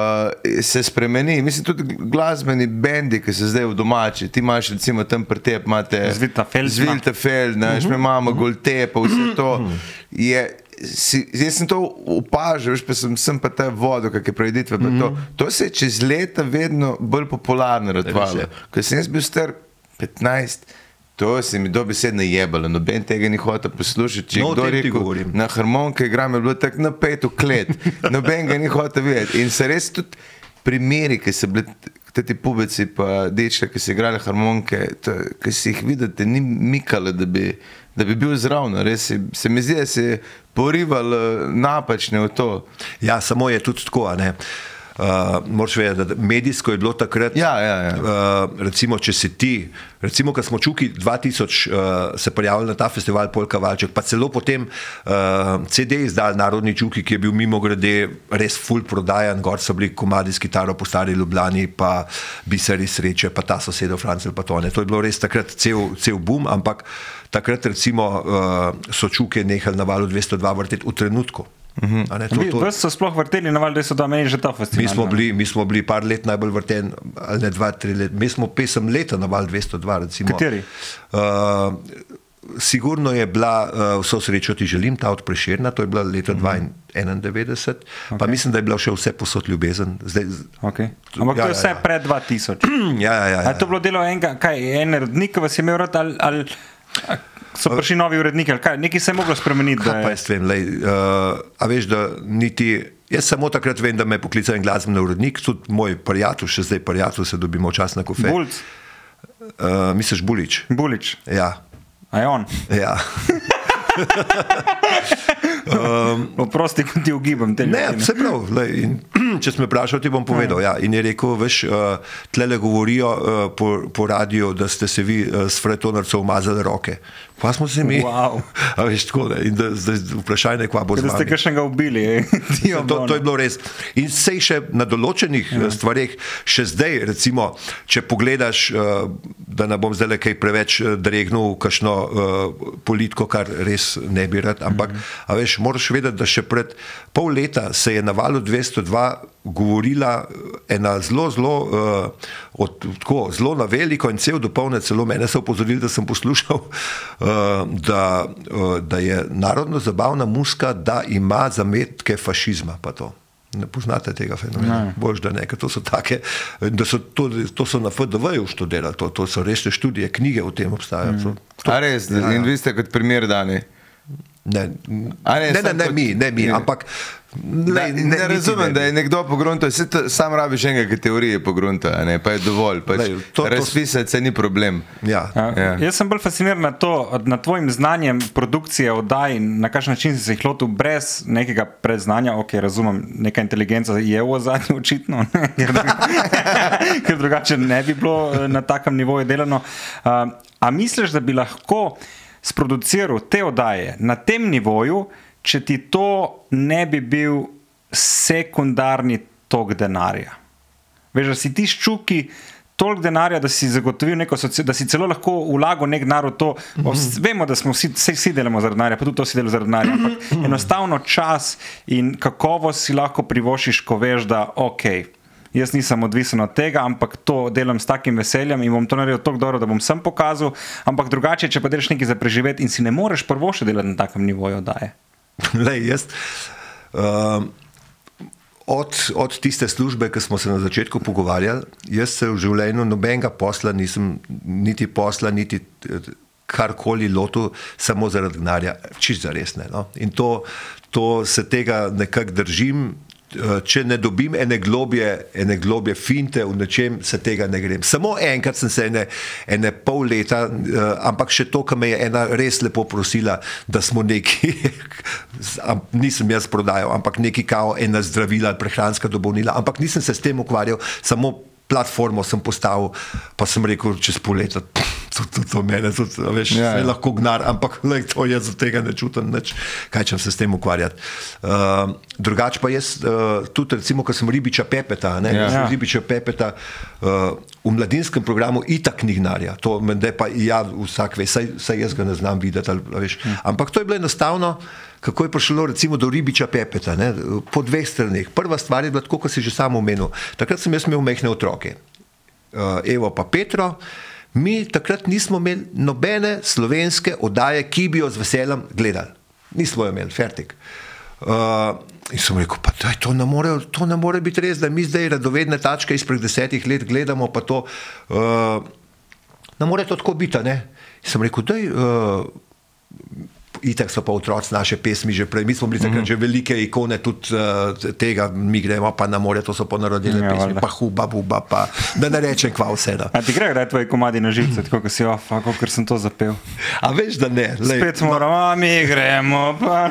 se spremeni, mislim, tudi glasbeni bendi, ki so zdaj v domači. Ti imaš, recimo, tam pretep, imate Zvilta Feld, Zvilta Feld, uh -huh. imamo Goltepa, vse to. Je, si, jaz sem to opažal, pa sem, sem pa te vodo, kakšne preditve. Mm -hmm. to, to se je čez leta vedno bolj popularno razvijalo. Ker sem jaz bil star 15. To se mi dobesedno jebalo, noben tega ni hotel poslušati. Če no, kdo rekel, na harmonike igram, je bilo tako napet v klet, noben ga ni hotel videti. In se res tudi primeri, ki so bili ti pubeci, pa dečke, ki so igrali harmonike, ki si jih vidite, ni mikalo, da bi, da bi bil zraven. Res se mi zdi, da je porival napačne v to. Ja, samo je tudi tako. Uh, Moraš vedeti, da medijsko je bilo takrat. Ja, ja, ja. Uh, recimo, če si ti, recimo, ko smo Čuki 2000 uh, se prijavili na ta festival Polka Valček, pa celo potem uh, CD izdal Narodni Čuki, ki je bil mimo grede res full prodajan, gor so bili komadi s kitaro po stari Ljubljani, pa biseri sreče, pa ta sosedov Francel, pa to ne. To je bilo res takrat cel, cel boom, ampak takrat recimo uh, so Čuke nehali na valu 202 vrteti v trenutku. Uh -huh. Vi vas so sploh vrteli na val, da so da meni že ta festival. Mi smo, bili, mi smo bili par let najbolj vrten, ali ne dva, tri leta. Mi smo pesem leta na val 202. Recimo. Kateri? Uh, sigurno je bila uh, vso srečo ti želim, ta od Prešerna, to je bila leta mm -hmm. 91, okay. pa mislim, da je bila še vse posod ljubezen. Zdaj, Okay. Ampak ja, to je vse ja, ja. pred 2000. ja, ja, ja, A ja. je to bilo delo enega, kaj, en urednik, ki vas je imel rad, ali, ali a so prišli novi uredniki, ali kaj, nekaj se je moglo spremeniti. Kaj je- pa jaz vem, lej, uh, a veš, da niti. Jaz samo takrat vem, da me je poklical en glasbeni urednik, tudi moj prijatelj, še zdaj prijatelj, se dobimo včasih na kofe. Bulc, Uh, misliš Bulič? Bulič, Ja. a je on. ja. Oprosti, ko ti ugibam te Ne, ljudi, vse prav. Lej, in, če si me vprašal, ti bom povedal. Ja. In je rekel, veš, uh, tlele govorijo uh, po, po radiju, da ste se vi uh, s Fretonarcem umazali roke. Pa smo se mi. Wow. A veš, tako, ne. in da, zdaj vprašanje, kva bo z Da ste vami. kakšnega ubili. eh. To, to, to je bilo res. In sej še na določenih ja. stvareh, še zdaj, recimo, če pogledaš, uh, da ne bom zdaj kaj preveč eh, dregnil, kakšno uh, politiko, kar res ne bi rad, ampak mm a veš, moraš vedeti, da še pred pol leta se je na valu 202 govorila ena zelo, zelo, uh, od, tako, zelo na veliko in cel dopolne, celo mene so upozorili, da sem poslušal, uh, da, uh, da je narodno zabavna muska, da ima zametke fašizma. pa to. Ne poznate tega fenomena, bož da ne, ker to so take, da so to, to so na FDV-ju študirali, to, to so resne študije, knjige o tem obstajajo. Mm. A res, Ja, ja. in vi ste kot primer dani. Ne, ne, ne, ne, ne, kot- mi, ne mi, ne. ampak Ne, lej, ne, ne niti razumem, ne da je nekdo pogruntal, se to, sam rabiš enega, ki teorije pogrunta, a ne, pa je dovolj. Pač Glej, to- to- Razpisati se ni problem. Ja. Ja. Ja. Jaz sem bolj fasciniran nad, to, nad tvojim znanjem produkcije oddaj in na kakšen način si se jih lotil brez nekega predznanja. Ok, razumem, neka inteligenca je v ozadju, očitno, ne, ker, druga- ker drugače ne bi bilo eh, na takem nivoju delano. Uh, a misliš, da bi lahko sproduciral te oddaje na tem nivoju, če ti to ne bi bil sekundarni tok denarja? Veš, da si ti ščuki toliko denarja, da si zagotovil neko socijo, da si celo lahko vlagal nek denar v to. Mm -hmm. Vemo, da smo vsi, vsi, vsi delamo zaradi denarja, pa tudi to si delal zaradi denarja. Ampak enostavno čas in kakovost si lahko privošiš, ko veš, da ok. Jaz nisem odvisen od tega, ampak to delam s takim veseljem in bom to naredil tako dobro, da bom sem pokazal. Ampak drugače, če pa delaš nekaj za preživeti in si ne moreš prvo še delati na takem nivoju, da je. Lej, jaz, um, od, od tiste službe, ki smo se na začetku pogovarjali, jaz se v življenju nobenega posla nisem, niti posla, niti karkoli lotil, samo zaradi denarja, čist za resne. No? In to, to se tega nekako držim. Eh, Če ne dobim ene globje, ene globje finte v nečem, se tega ne grem. Samo enkrat sem se ene, ene pol leta, uh, ampak še to, kar me je ena res lepo prosila, da smo neki, nisem jaz prodajal, ampak neki kao ena zdravila, prehranska dobavnila, ampak nisem se s tem ukvarjal, samo platformo sem postavil, pa sem rekel, čez pol leta, to, to, to mene, to, to, veš, Ja, ja, lahko gnar, ampak lej, to jaz od tega ne čutim nič, kaj čem se s tem ukvarjati. Uh, drugače pa jaz, uh, tudi recimo, ko sem ribiča Pepeta, ne, Ja. ja. Ja. ribiča Pepeta uh, v mladinskem programu itak ni gnarja, to mende pa ja vsak ve, saj, saj jaz ga ne znam videti, ali, veš. ampak to je bilo enostavno, kako je prišlo recimo do ribiča Pepeta, ne, po dveh straneh. Prva stvar je bila tako, kot si že sam omenil. Takrat sem jaz imel mehne otroke, uh, Evo pa Petro. Mi takrat nismo imeli nobene slovenske oddaje, ki bi jo z veseljem gledali. Nismo jo imeli, fertik. Uh, in sem rekel, pa daj, to, ne more, to ne more biti res, da mi zdaj radovedne tačke izpred desetih let gledamo, pa to uh, ne more to tako biti. Ne? In sem rekel, daj. Uh, Itak so pa otroci naše pesmi že prej, mi smo bili takrat mm -hmm. že velike ikone tudi uh, tega, mi gremo pa na more, to so ponarodile Ja, ja, pesmi, valjda. pa huba, buba, pa da ne rečem kva vse. No. A ti gre, da je tvoji komadi na živce, tako kot si, oh, ker sem to zapel. A veš, da ne. Lej, Spet moramo, a mi gremo. Pa.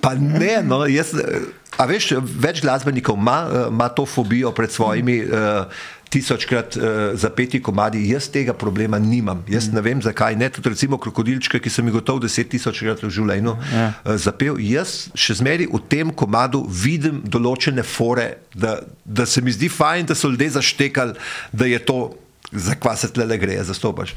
Pa ne, no, jaz, eh, A veš, več glasbenikov ima, eh, ima to fobijo pred svojimi uh, tisočkrat uh, zapeti komadi. Jaz tega problema nimam. Jaz ne vem, zakaj ne. Tudi recimo krokodilčke, ki sem jih gotov deset tisočkrat v življenju Ja. uh, zapel. Jaz še zmeraj v tem komadu vidim določene fore, da, da se mi zdi fajn, da so ljudje zaštekali, da je to, za kva se tle gre, zastopaš.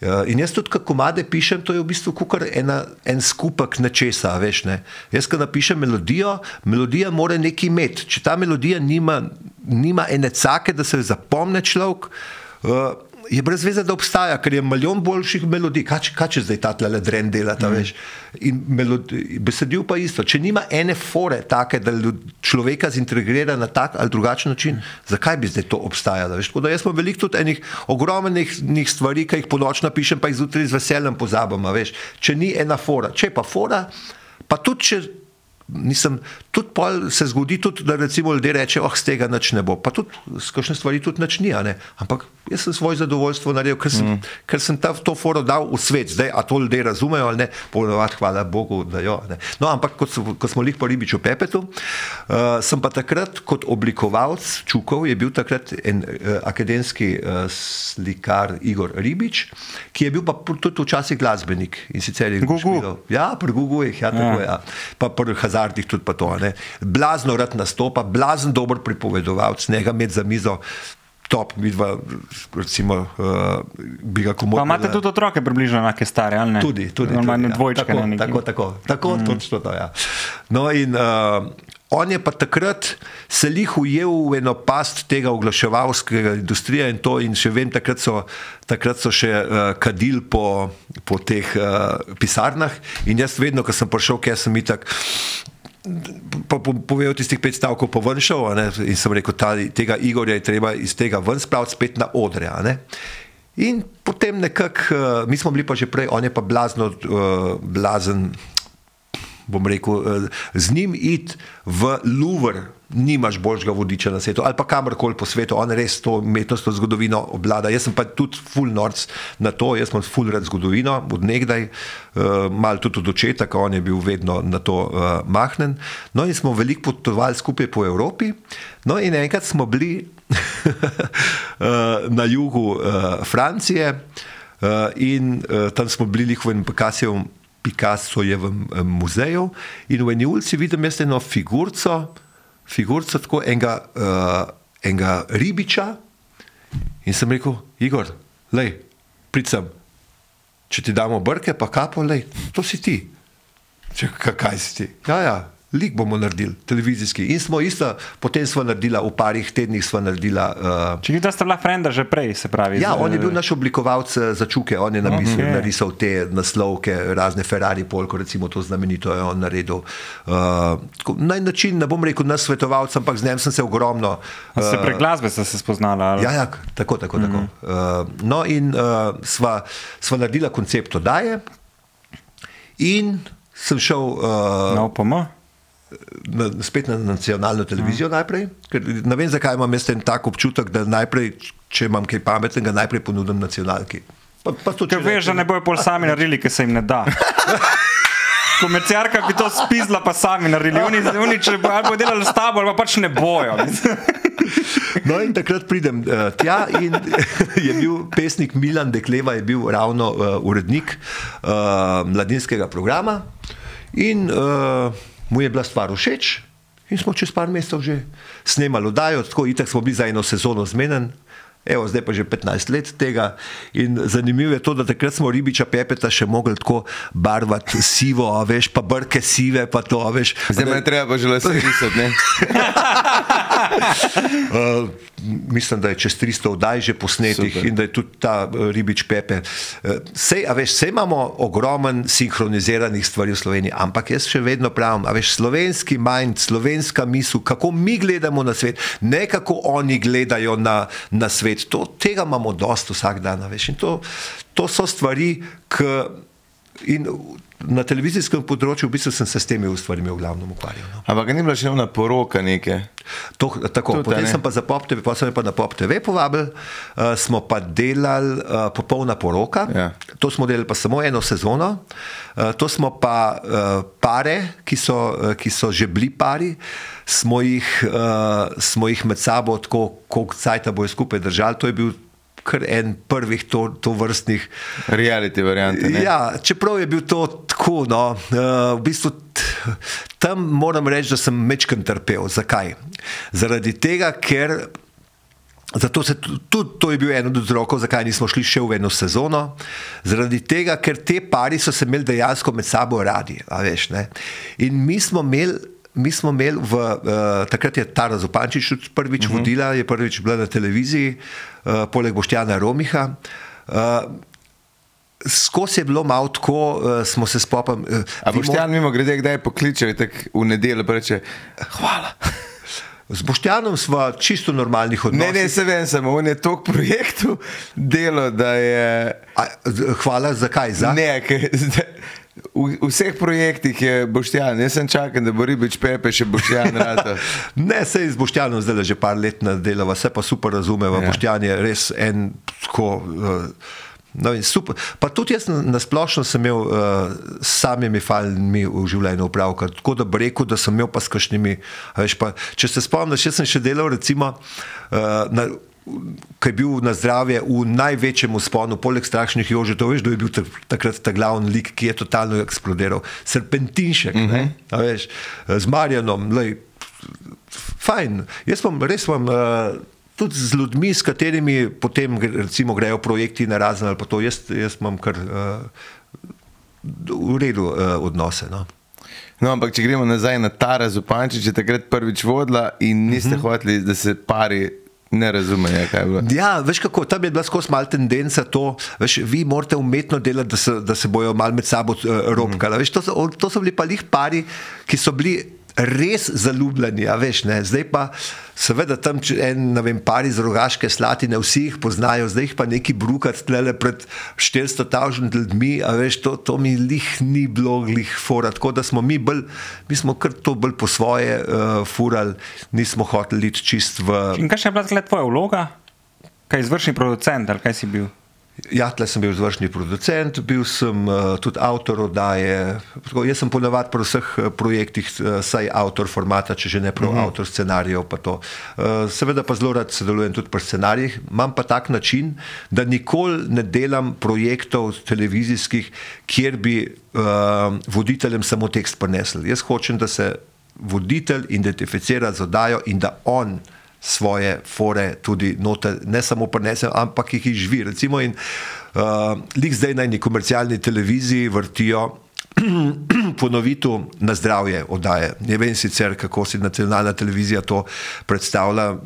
Ja, In jaz tudi, ko komade pišem, to je v bistvu kukar ena, en skupek nečesa, veš. Ne? Jaz, ko napišem melodijo, melodija mora nekaj imeti. Če ta melodija nima, nima ene cake, da se jo zapomne človek, uh, je brez veze, da obstaja, ker je milijon boljših melodij. Kaj, kaj če zdaj ta tle dren dela, ta veš. In melodi- besedil pa isto. Če nima ene fore take, da človeka zintegrira na tak ali drugačen način, zakaj bi zdaj to obstajalo? Veš? Tako da jaz imam veliko tudi enih ogromnih stvari, ki jih po noč napišem, pa jih zjutraj z veseljem pozabim. Veš? Če ni ena fora, če je pa fora, pa tudi če. Nisem, tudi pol se zgodi, tudi, da recimo ljudje rečejo, oh, z tega nič ne bo. Pa tudi s kakšne stvari tudi nič ni. Ampak jaz sem svoje zadovoljstvo naredil, ker sem, mm. ker sem ta, to foro dal v svet. Zdaj, a to ljudje razumejo ali ne, ponovadi hvala Bogu, da jo. Ne. No, ampak kot, so- ko smo lih po ribiču Pepetu, uh, sem pa takrat kot oblikovalec Čukov, je bil takrat en uh, akademski uh, slikar Igor Ribič, ki je bil pa tudi včasih glasbenik in sicer je Gugu. špilal. Ja, pri Google je, ja, tako je. Ja. Pa pri hazardih tudi pa to. Ne. Blazno rad nastopa, blazen dober pripovedovalec, njega imeti za mizo. Top, midva, recimo, uh, bi ga. Pa imate tudi otroke približno enake stare, ali ne? Tudi, tudi. Normalno tudi, ja. dvojčke. Tako, ne, tako, tako, tako mm. točno to. Ja. No, in uh, on je pa takrat se lih ujel v eno past tega oglaševalskega industrije in to, in še vem, takrat so, takrat so še uh, kadili po, po teh uh, pisarnah. In jaz vedno, ko sem prišel, ker sem itak. Pa po- povedal tistih pet stavkov po ven šel a ne, in sem rekel, ta, tega Igorja je treba iz tega ven spraviti spet na odre. ne. In potem nekako, uh, mi smo bili pa že prej, on je pa blazno, uh, blazen, bom rekel, uh, z njim iti v Louvre, nimaš boljšega vodiča na svetu, ali pa kamorkoli po svetu, on res to umetnostno zgodovino obvlada. Jaz sem pa tudi full norc na to, jaz sem full rad zgodovino, od nekdaj, uh, mal tudi od očeta, ker on je bil vedno na to uh, mahnen. No in smo veliko potovali skupaj po Evropi, no in enkrat smo bili na jugu uh, Francije uh, in uh, tam smo bili v enem Picassojem Picassojevem eh, muzeju in v eni ulici vidim jaz eno figurco, figurco tako enega, uh, enega ribiča in sem rekel, Igor, lej, pridem, če ti damo brke, pa kapo, lej, to si ti. Če, ka- kaj si ti? Ja, ja, lik bomo naredili, televizijski. In smo isto, potem smo naredili, v parih tednih smo naredili. Uh, Če vidite, ste bila frenda že prej, se pravi. Ja, z- on je bil naš oblikovalec eh, za čuke, on je napisal, okay. narisal te naslovke, razne Ferrari, polko, recimo to znamenito je on naredil. Uh, tako, na način, ne bom rekel, nas svetovalec, ampak z njim sem se ogromno. A Ste prek glasbe ste se spoznala? ali? Ja, ja, tako, tako. Mm -hmm. tako. Uh, no, in uh, sva, sva naredila koncept oddaje, in sem šel uh, Na OPM? Na, spet na nacionalno televizijo mm. najprej. Ker ne vem, zakaj imam jaz en tak občutek, da najprej, če imam kaj pametnega, najprej ponudim nacionalki. Pa, pa to, Ker veš, da ne bojo pol sami naredili, ker se jim ne da. Komerciarka bi to spizla, pa sami naredili. Oni, oni če bo, ali bojo delali s tabo, pa pač ne bojo. No, in takrat pridem uh, tja in je bil pesnik Milan Dekleva, je bil ravno uh, urednik uh, mladinskega programa in uh, mu je bila stvar všeč. In smo čez par mesecev že snemali oddajo, tako itak smo bili za eno sezono zmeden. Evo, zdaj pa že 15 let tega. In zanimivo je to, da takrat smo ribiča Pepeta še mogli tako barvati sivo, veš, pa brke sive, pa to, veš. Zdaj me je treba pa že lase risati, ne? Uh, mislim, da je čez 300 oddaj že posnetih Super. in da je tudi ta uh, ribič Pepe. Uh, sej, veš, sej imamo ogromen sinhroniziranih stvari v Sloveniji, ampak jaz še vedno pravim, veš, slovenski mind, slovenska misel, kako mi gledamo na svet, ne kako oni gledajo na, na svet. To, tega imamo dosto vsak dan, veš. In to, to so stvari, ki in na televizijskem področju v bistvu sem se s temi stvarmi v glavnem ukvarjal. No. Ampak ni bila še ena poroka neke. To, tako, Tudi, potem ne? sem pa za Pop TV, pa sem pa na Pop TV povabil, uh, smo pa delali uh, popolna poroka. Ja. To smo delali pa samo eno sezono. Uh, to smo pa uh, pare, ki so, uh, ki so že bili pari, smo jih, uh, smo jih med sabo tako, koliko cajta bojo skupaj držali. To je bil kar en prvih to, to vrstnih. Reality variante. Ne? Ja, čeprav je bil to tako, no, uh, v bistvu tam moram reči, da sem mečken trpel. Zakaj? Zaradi tega, ker. Zato se tu- tudi to je bil en od vzrokov, zakaj nismo šli še v eno sezono. Zaradi tega, ker te pari so se imeli dejansko med sabo radi. Veš, ne. In mi smo imeli. Mi smo imeli, v, uh, takrat je Tara Zupančič prvič uh -huh. vodila, je prvič bila na televiziji, poleg Boštjana Romiha. Uh, Skozi je bilo malo tako, uh, smo se spopam. Uh, A boš tam mimo grede, kdaj pokliče, tako v nedeljo pa reče, hvala. Z Boštjanom smo čisto normalnih odnosov. Ne, ne, se vem, samo on je toliko projektov delo, da je. A, hvala, zakaj? Za? Ne, ker v vseh projektih je Boštjan, jaz sem čakal, da bo ribič Pepe še Boštjan rado. Ne, se z Boštjanom zdaj že par let delava, vse pa super razumeva. Ja. Ja. Boštjan je res en tako. Uh, No super. Pa tudi jaz na, na splošno sem imel uh, s samimi falmi v življenju upravka. Tako da bi rekel, da sem imel pa s Veš, pa, če se spomniš, jaz sem še delal recimo. Uh, na, Ki je bil na zdravje v največjem usponu, poleg strašnih jožetov, veš, kdo je bil tak- takrat ta glavni lik, ki je totalno eksplodiral. Serpentinšek, uh -huh. ne, a veš, z Marjanom, lej, fajn. Jaz vam res vam. Uh, Tudi z ljudmi, s katerimi potem recimo, grejo projekti na razen ali pa to, jaz, jaz imam kar uh, v redu uh, odnose. No. No, ampak če gremo nazaj na Tara Zupančič, je takrat prvič vodila in niste uh -huh. hoteli, da se pari ne razumejo, kaj je bilo. Ja, veš kako, tam je bila skozi malo tendenca to, veš, vi morate umetno delati, da se, da se bojo malo med sabo uh, ropkali. Veš, to, so, to so bili pa lih pari, ki so bili res zaljubljeni, a veš, ne. Zdaj pa seveda tam en, ne vem, pari z rogaške slatine, vsi jih poznajo, zdaj jih pa neki brukati tlele pred 400 tavžen ljudmi, a veš, to, to mi lih ni bilo lih fora, tako da smo mi bolj, mi smo kar to bolj po svoje uh, furali, nismo hoteli iti čist v... In kaj še je bila tvoja vloga? Kaj izvršni producent ali kaj si bil? Ja, tle sem bil izvršni producent, bil sem uh, tudi avtor oddaje. Tako, jaz sem ponavadi pri vseh eh, projektih, uh, saj avtor formata, če že ne prav uh -huh. avtor scenarijev. pa to. Uh, seveda pa zelo rad sodelujem tudi pri scenarijih. Imam pa tak način, da nikoli ne delam projektov televizijskih, kjer bi uh, voditeljem samo tekst prenesel. Jaz hočem, da se voditelj identificira z oddajo in da on svoje fore tudi noter, ne samo prenese, ampak jih živi. Recimo, in uh, lik zdaj na eni komercialni televiziji vrtijo ponovitev na zdravje oddaje. Ne vem sicer, kako si nacionalna televizija to predstavlja,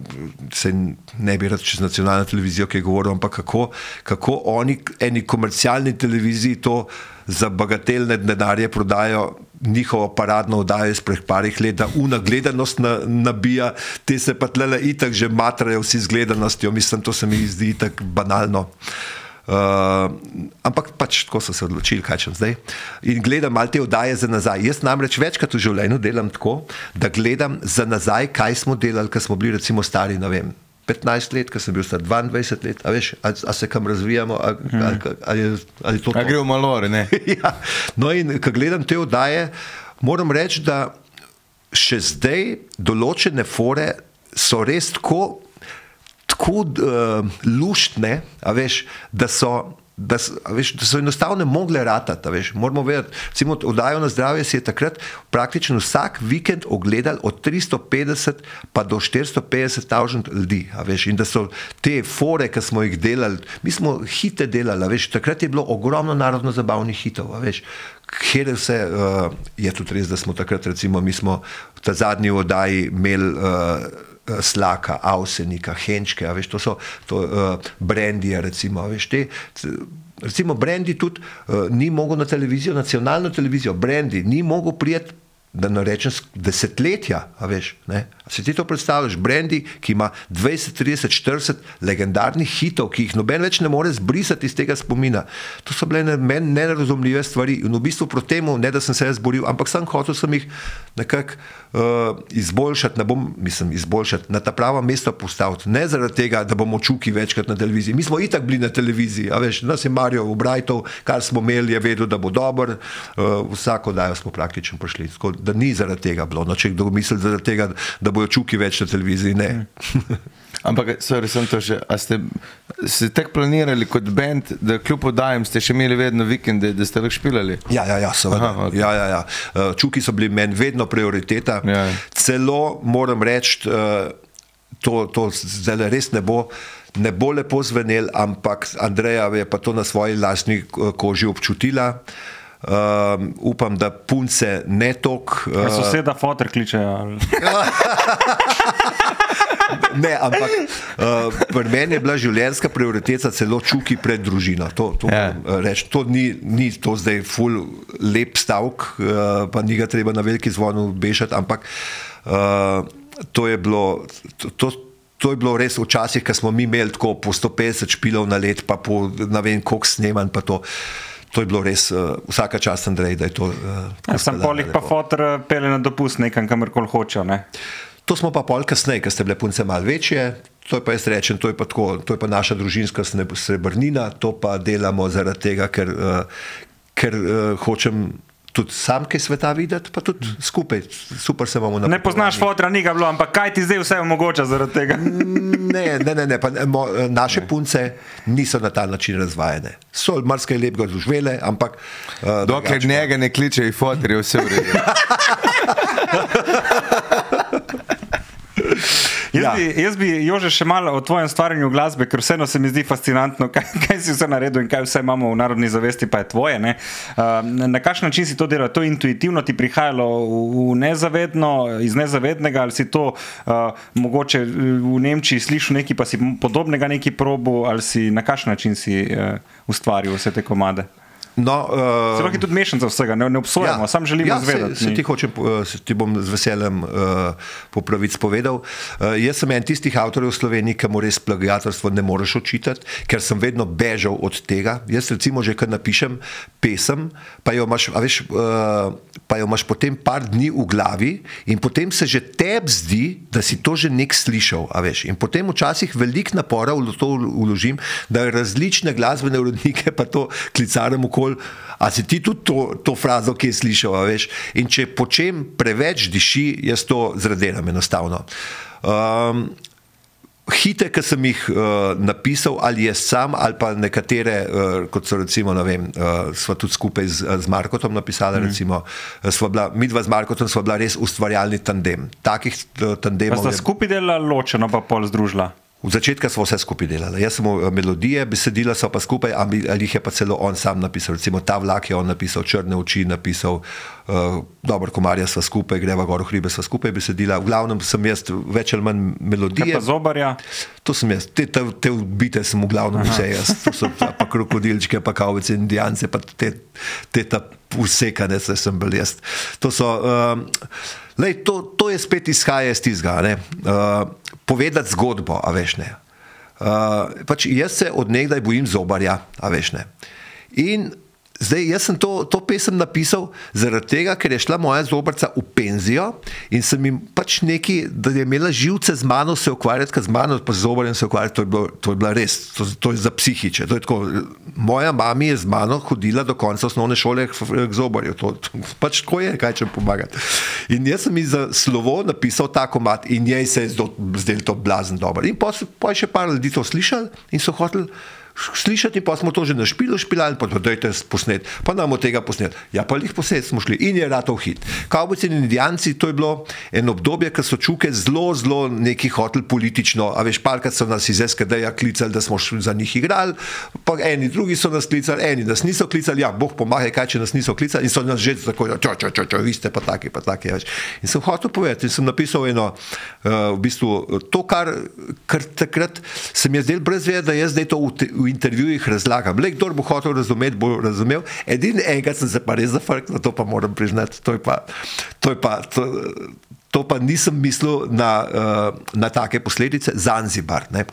se ne bi rad čez nacionalno televizijo kaj govoril, ampak kako, kako oni eni komercialni televiziji to za bagatelne denarje prodajo njihovo paradno oddajo izpred parih let, da una gledanost na, nabija, te se pa tlele itak že matrajo vsi z gledanostjo, mislim, to se mi zdi itak banalno. Uh, ampak pač tako so se odločili, kaj čem zdaj. In gledam malo te oddaje za nazaj. Jaz namreč večkrat v življenju delam tako, da gledam za nazaj, kaj smo delali, ko smo bili recimo stari, ne vem. 15 let, ko sem bil star 22 let, a veš, a, a se kam razvijamo, ali, ali, ali, ali to. A to? gre v malore, ne? ja. No, in ko gledam te oddaje, moram reči, da še zdaj določene fore so res tako, tako uh, luštne, a veš, da so. Da veš, da so enostavno mogle ratati. veš. Moramo vedeti, recimo, oddajo na zdravje si je takrat praktično vsak vikend ogledal od 350 pa do 450 tavžent ljudi. Veš, in da so te fore, ki smo jih delali, mi smo hite delali, veš, takrat je bilo ogromno narodno-zabavnih hitov. a Veš, kjer vse uh, je tudi res, da smo takrat, recimo, mi smo v ta zadnji oddaji imeli. Uh, Slaka, Avsenika, Henčke, veš, to so to, uh, brendije, recimo, a veš, te, recimo, brendi tudi uh, ni mogel na televizijo, nacionalno televizijo, brendi ni mogel prijeti da ne rečem desetletja. A veš, ne? A si ti to predstavljaš? Brandy, ki ima 20, 30, 40 legendarnih hitov, ki jih noben več ne more zbrisati iz tega spomina. To so bile ne- meni nerazumljive stvari. In v bistvu proti temu, ne da sem se jaz boril, ampak sem hotel sem jih nekako uh, izboljšati, ne bom, mislim, izboljšati, na ta prava mesta postaviti. Ne zaradi tega, da bomo čuki večkrat na televiziji. Mi smo itak bili na televiziji, a veš, nas je Marijo Obrajtov, kar smo imeli, je vedel, da bo dober, uh, vsako dajo smo praktično prišli. Tako, da ni zaradi tega bilo. No, če kdo misli zaradi tega, da bojo čuki več na televiziji, ne. Ampak, sorry, sem to še. A ste, ste tako planirali kot bend, da kljub podajem ste še imeli vedno vikende, da ste lahko špilali? Ja, ja, ja, seveda. Aha, okej. ja, ja, ja. Uh, Čuki so bili meni vedno prioriteta. Ja. Celo moram reči, uh, to, to zdaj res ne bo. Ne bo lepo zvenel, ampak Andreja je pa to na svoji lastni eh, koži občutila. Um, upam, da punce ne tok. Uh, Uh, soseda fotor kliče. ali- ne, ampak uh, pri meni je bila življenjska prioriteta celo čuki pred družino. To, to, Ja. yeah. reč, to ni, ni to zdaj ful lep stavek, uh, pa ni ga treba na veliki zvonu bešati, ampak uh, to je bilo. To, to, To je bilo res včasih, ko smo mi imeli tako po 150 špilov na let, pa po ne vem koliko snemanj. pa To, to je bilo res uh, vsaka čast, Andrej, da je to. Uh, Ja, Sam polih pa fotor eh, pele na dopust nekam, kamorkoli hoče. Ne? To smo pa pol kasneje, ker ste bile punce malo večje. To je pa jaz rečem, to je pa, tako, to je pa naša družinska srebrnina, to pa delamo zaradi tega, ker, uh, ker uh, hočem tudi sam kaj sveta videti, pa tudi skupaj. Super se imamo na ne poznaš fotra, ni ga bilo, ampak kaj ti zdaj vse omogoča zaradi tega? Ne, ne, ne, ne, pa, ne, mo, naše ne. punce niso na ta način razvajene. So marsikaj lepega doživele, ampak. Uh, Dokler njega ne kličejo, fotor je vse v redu. Jaz, Ja. bi, jaz bi, Jože, še malo o tvojem stvarjanju glasbe, ker vseeno se mi zdi fascinantno, kaj, kaj si vse naredil in kaj vse imamo v narodni zavesti, pa je tvoje. ne. Uh, na kakšen način si to delal? To intuitivno ti prihajalo v, nezavedno, iz nezavednega, ali si to uh, mogoče v Nemčiji slišal nekaj, pa si podobnega neki probu, ali si na kakšen način si uh, ustvaril vse te komade? No, uh, Zelo je tudi mešanca vsega, ne, ne obsojamo, ja, sam želimo ja, izvedeti. Se, se ti, hočem, eh, se ti bom z veseljem uh, po pravici povedal. Uh, jaz sem en tistih avtorjev v Sloveniji, ki mu res plagiatorstvo ne moreš očitati, ker sem vedno bežal od tega. Jaz recimo že, kad napišem pesem, pa jo imaš, a veš, uh, pa jo imaš potem par dni v glavi in potem se že tebi zdi, da si to že nek slišal, a veš. In potem včasih veliko napora v to vložim, da različne glasbene urednike pa to klicaram okoli. A si ti tudi to, to frazo, ki je slišal, veš? In če počem preveč diši, jaz to zraderam enostavno. Um, Hite, ki sem jih uh, napisal, ali jaz sam, ali pa nekatere, uh, kot so recimo, ne vem, uh, sva tudi skupaj z, z Markotom napisala, mm. recimo, bila, mi dva z Markotom sva bila res ustvarjalni tandem. Takih uh, Pa tandemov. sta je- skupaj delala ločeno, pa pol združila. V začetku smo vse skupaj delali. Jaz sem mu melodije, besedila so pa skupaj, ali jih je pa celo on sam napisal. Recimo ta vlak je on napisal, črne oči napisal, uh, dobro, komarja sva skupaj, greva gor v hribe sva skupaj besedila. V glavnem sem jaz več ali manj Kaj melodije. pa zobarja? To sem jaz, te, te, te ubite sem v glavnem vse jaz. To so pa, pa krokodilčke, pa kavice, indijance, pa te, te ta usekane, se sem bil jaz. To, so, um, lej, to, to je spet izhaja iz tizga. Uh, povedati zgodbo, a veš ne. Uh, pač jaz se odnegdaj bojim zobarja, a veš ne. In Zdaj, jaz sem to, to pesem napisal zaradi tega, ker je šla moja zobrca v penzijo in sem jim pač neki, da je imela živce z mano se ukvarjati, ker z mano pa z zobarjem se ukvarjati, to je, bilo, to je bila res, to, to je za psihiče. Je tako, moja mama je z mano hodila do konca osnovne šole k, k zobarju, to, to pač tako je, kaj če pomagati. In jaz sem ji za slovo napisal ta komat in njej se je zdel to blazen dober. In pa je še par ljudi to slišali in so hoteli slišati, pa smo to že na špilu špilali, pa dajte posnet, pa nam od tega posnet. Ja, pa jih posnet smo šli in je ratov hit. Kavbojci in indijanci, to je bilo eno obdobje, ko so čuke zelo, zelo neki hotel politično, a veš, parkrat so nas iz SKD-ja klicali, da smo za njih igrali, pa eni drugi so nas klicali, eni nas niso klicali, ja, boh pomagaj, kaj če nas niso klicali in so nas že tako, čo, čo, čo, čo, vi ste pa taki, pa taki, veš. In sem hotel povedati sem napisal eno, uh, v bistvu to, kar, kar takrat se mi je zdelo brez vede, da jaz zdaj to ute, v intervjujih razlagam. Le kdo bo hotel razumeti, bo razumel. Edini enkrat sem se pa res zafrknil, to pa moram priznati. To, je pa, to, je pa, to, to pa nisem mislil na, uh, na take posledice. Zanzibar. Ne.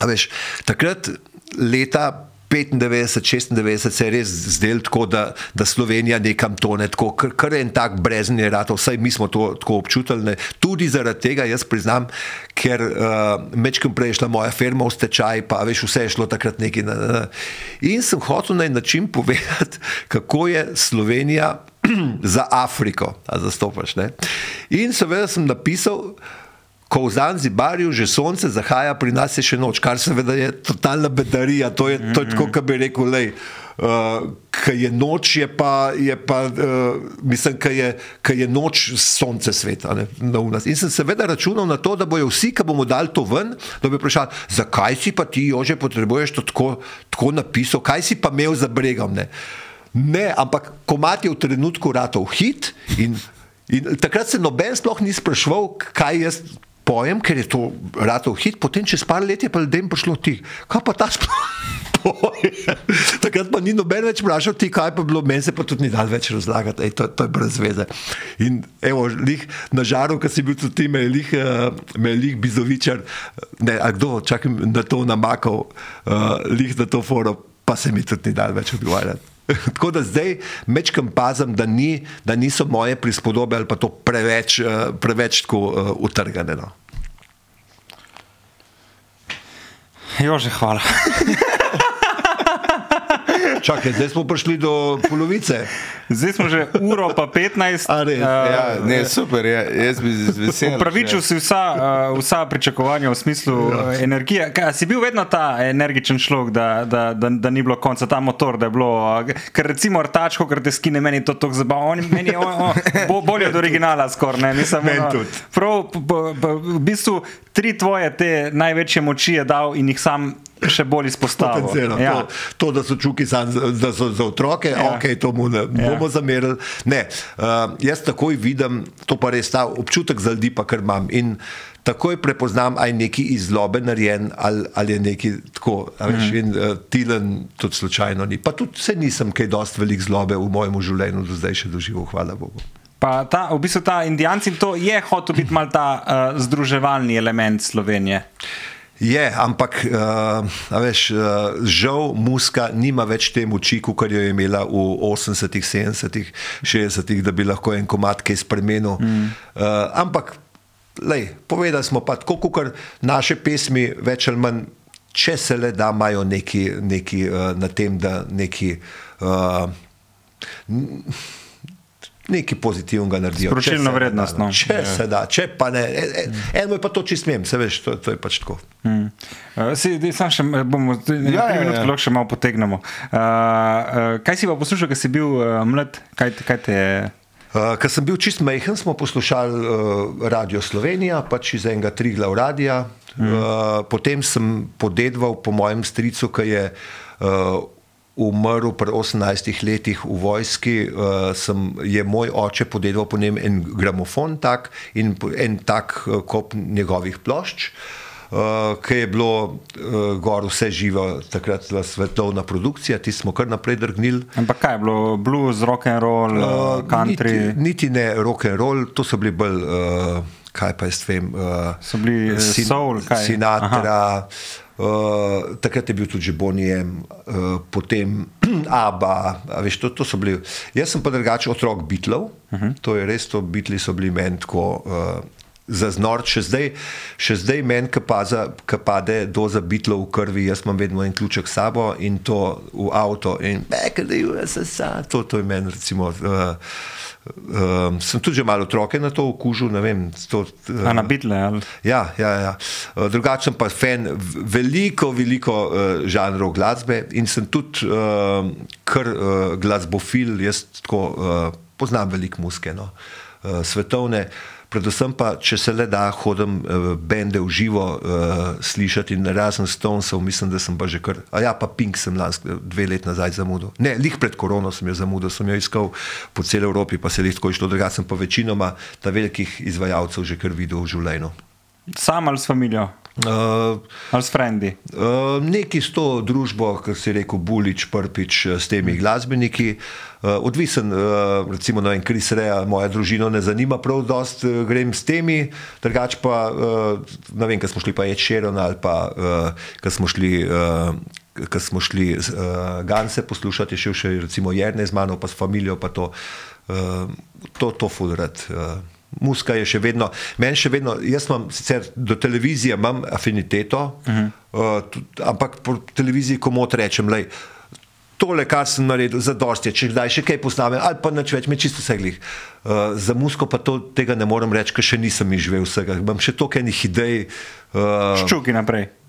A veš, takrat, leta 95, 96, se je res zdel tako, da, da Slovenija nekam tone, tako, kar, kar en tak brezen je rado, vsaj mi smo to tako občutili. Ne. Tudi zaradi tega, jaz priznam, ker uh, mečkim prej je šla moja firma v stečaj, pa veš, vse je šlo takrat neki. Na, na. In sem hotel na en način povedati, kako je Slovenija za Afriko, a zastopaš. Ne. In seveda sem napisal, ko v Zanzibarju že sonce zahaja, pri nas je še noč, kar seveda je totalna bedarija. To je, to je tako, kot bi rekel, lej. Uh, Kaj je noč, je pa, je pa uh, mislim, kaj je, kaj je noč, sonce sveta. Ne, In sem seveda računal na to, da bojo vsi, ki bomo dali to ven, da bi vprašali, zakaj si pa ti, Jože, potrebuješ to tako, tako napisal, kaj si pa imel za bregom. Ne, ne ampak komat je v trenutku ratov hit in, in takrat se noben sploh ni spraševal, kaj jaz pojem, ker je to ratov hit, potem čez par let je pa ljudem prišlo ti, kaj pa ta sploh. Takrat pa ni noben več vprašal ti, kaj pa bilo, meni se pa tudi ni dal več razlagati, Ej, to, to je brez veze. In evo, lih, na žaru, ki si bil tudi ti, me je lih, uh, me je lih bizovičar, ne, a kdo, čakam, da to namakal, uh, lih na to foro, pa se mi tudi ni dal več odgovarjati. Tako da zdaj mečkam pazem, da, ni, da niso moje prispodobe ali pa to preveč, preveč tako uh, utrgane. No. Jože, hvala. Čakaj, zdaj smo prišli do polovice. Zdaj smo že uro pa 15. A, res? Uh, Ja, ne, super, je, jaz bi z veseljem. Upravičil si vsa, uh, vsa pričakovanja v smislu uh, energije. Kaj, si bil vedno ta energičen človek, da, da, da, da ni bilo konca, ta motor, da je bilo. Uh, ker recimo rtačko, ker te skine, meni to tako zabavno. On, meni je on, on, bo, bolje od originala skoraj, ne, nisem tudi. Prav, p, p, v bistvu tri tvoje te največje moči je dal in jih sam še bolj izpostavil. Ja. To, to, da so čuki za- da so za otroke, Ja. ok, to mu ne Ja. bomo zamerili. Ne, uh, jaz takoj vidim, to pa res ta občutek za ljudi, pa kar imam. In takoj prepoznam, ali je neki iz zlobe narejen, ali, ali je neki tako. Veš, Mhm. in uh, Tilen tudi slučajno ni. Pa tudi se nisem kaj dosti velik zlobe v mojem življenju do zdaj še doživel, hvala Bogu. Pa ta, v bistvu ta indijanci, to je hotel biti mal ta uh, združevalni element Slovenije. Je, ampak uh, veš, uh, žal muska nima več te moči, kot jo je imela v 80-ih, 70-ih, 60-ih, da bi lahko en komat kaj spremenil. Mm. Uh, ampak, lej, povedali smo pa tako, kot naše pesmi, več ali manj, če se le da, imajo neki, neki uh, na tem, da neki. Uh, Nekaj pozitivnega naredijo. Sporočilno se da, vrednost, no. Če ja. se da, če pa ne. E, e, eno je pa to, če smem, se veš, to, to je pač tako. Hmm. Uh, si, dej, sam še eh, bomo, ja, Ja, ja, ja, ja. lahko še malo potegnemo. Uh, uh, kaj si pa poslušal, ko si bil uh, mlad? Kaj, kaj te je? Uh, Ker sem bil čist majhen, smo poslušali uh, Radio Slovenija, pač iz enega Triglav radia. Mm. Uh, potem sem podedval po mojem stricu, ki je uh, umrl pri 18 letih v vojski. Uh, sem, je moj oče podedval po njem en gramofon tak in en tak uh, kop njegovih plošč. Uh, ki je bilo uh, gor vse živo, takrat bila svetovna produkcija, ti smo kar naprej drgnili. Ampak kaj je bilo? Blues, rock and roll, uh, country. Niti, niti ne rock and roll, to so bili bolj, uh, kaj pa jaz vem, uh, So bili, eh, soul, kaj? Sinatra. Uh, takrat je bil tudi Bonijem, uh, potem Abba, veš, to, to so bili. Jaz sem pa drugače otrok Beatlov, uh Mhm. -huh. to je res, to Beatli so bili meni tako. Uh, Zaznor, še zdaj, še zdaj meni, ki pade doza bitlov v krvi, jaz imam vedno en ključek s sabo in to v avto. In back in the USSR, to, to je meni, recimo. Uh, uh, sem tudi že malo otroke na to okužil, vem. To, uh, na bitle. Ali? Ja, ja, ja. Eh, Drugače sem pa fan veliko, veliko uh, žanrov glasbe in sem tudi uh, kar uh, glasbofil, jaz tako uh, poznam veliko muske, no, uh, svetovne. Predvsem pa, če se le da, hodim uh, bende v živo uh, slišati in razen Stonesov, mislim, da sem pa že kar. A ja, pa Pink sem lansk, dve leti nazaj zamudil. Ne, lih pred korono sem jo zamudil, sem jo iskal po celi Evropi, pa se je lahko išlo, drugače sem pa večinoma ta velikih izvajalcev že kar videl v življenju. Sam ali s familijo? Uh, Ali s frendi? Uh, neki s to družbo, kot si rekel, Bulič, Prpič, s temi glasbeniki. Uh, odvisen, uh, recimo, no, Kris Reja, moja družina ne zanima prav dost, uh, grem s temi, drugač pa, uh, ne vem, kaj smo šli pa Ed Sheeran ali pa uh, kaj smo šli. Uh, Ko smo šli uh, Ganse poslušati, je šel še recimo Jrne z mano, pa s familijo, pa to, uh, to, to fulrat. Uh, Muska je še vedno, meni še vedno, jaz imam sicer do televizije imam afiniteto, uh -huh. uh, tudi, ampak po televiziji komot rečem, lej, tole, kar sem naredil, za dosti, če kdaj še kaj poznam, ali pa nič več, me čisto seglih. Uh, za musko pa to, tega ne morem reči, ker še nisem izživel vsega, imam še toliko enih idej. Uh, Ščuki naprej.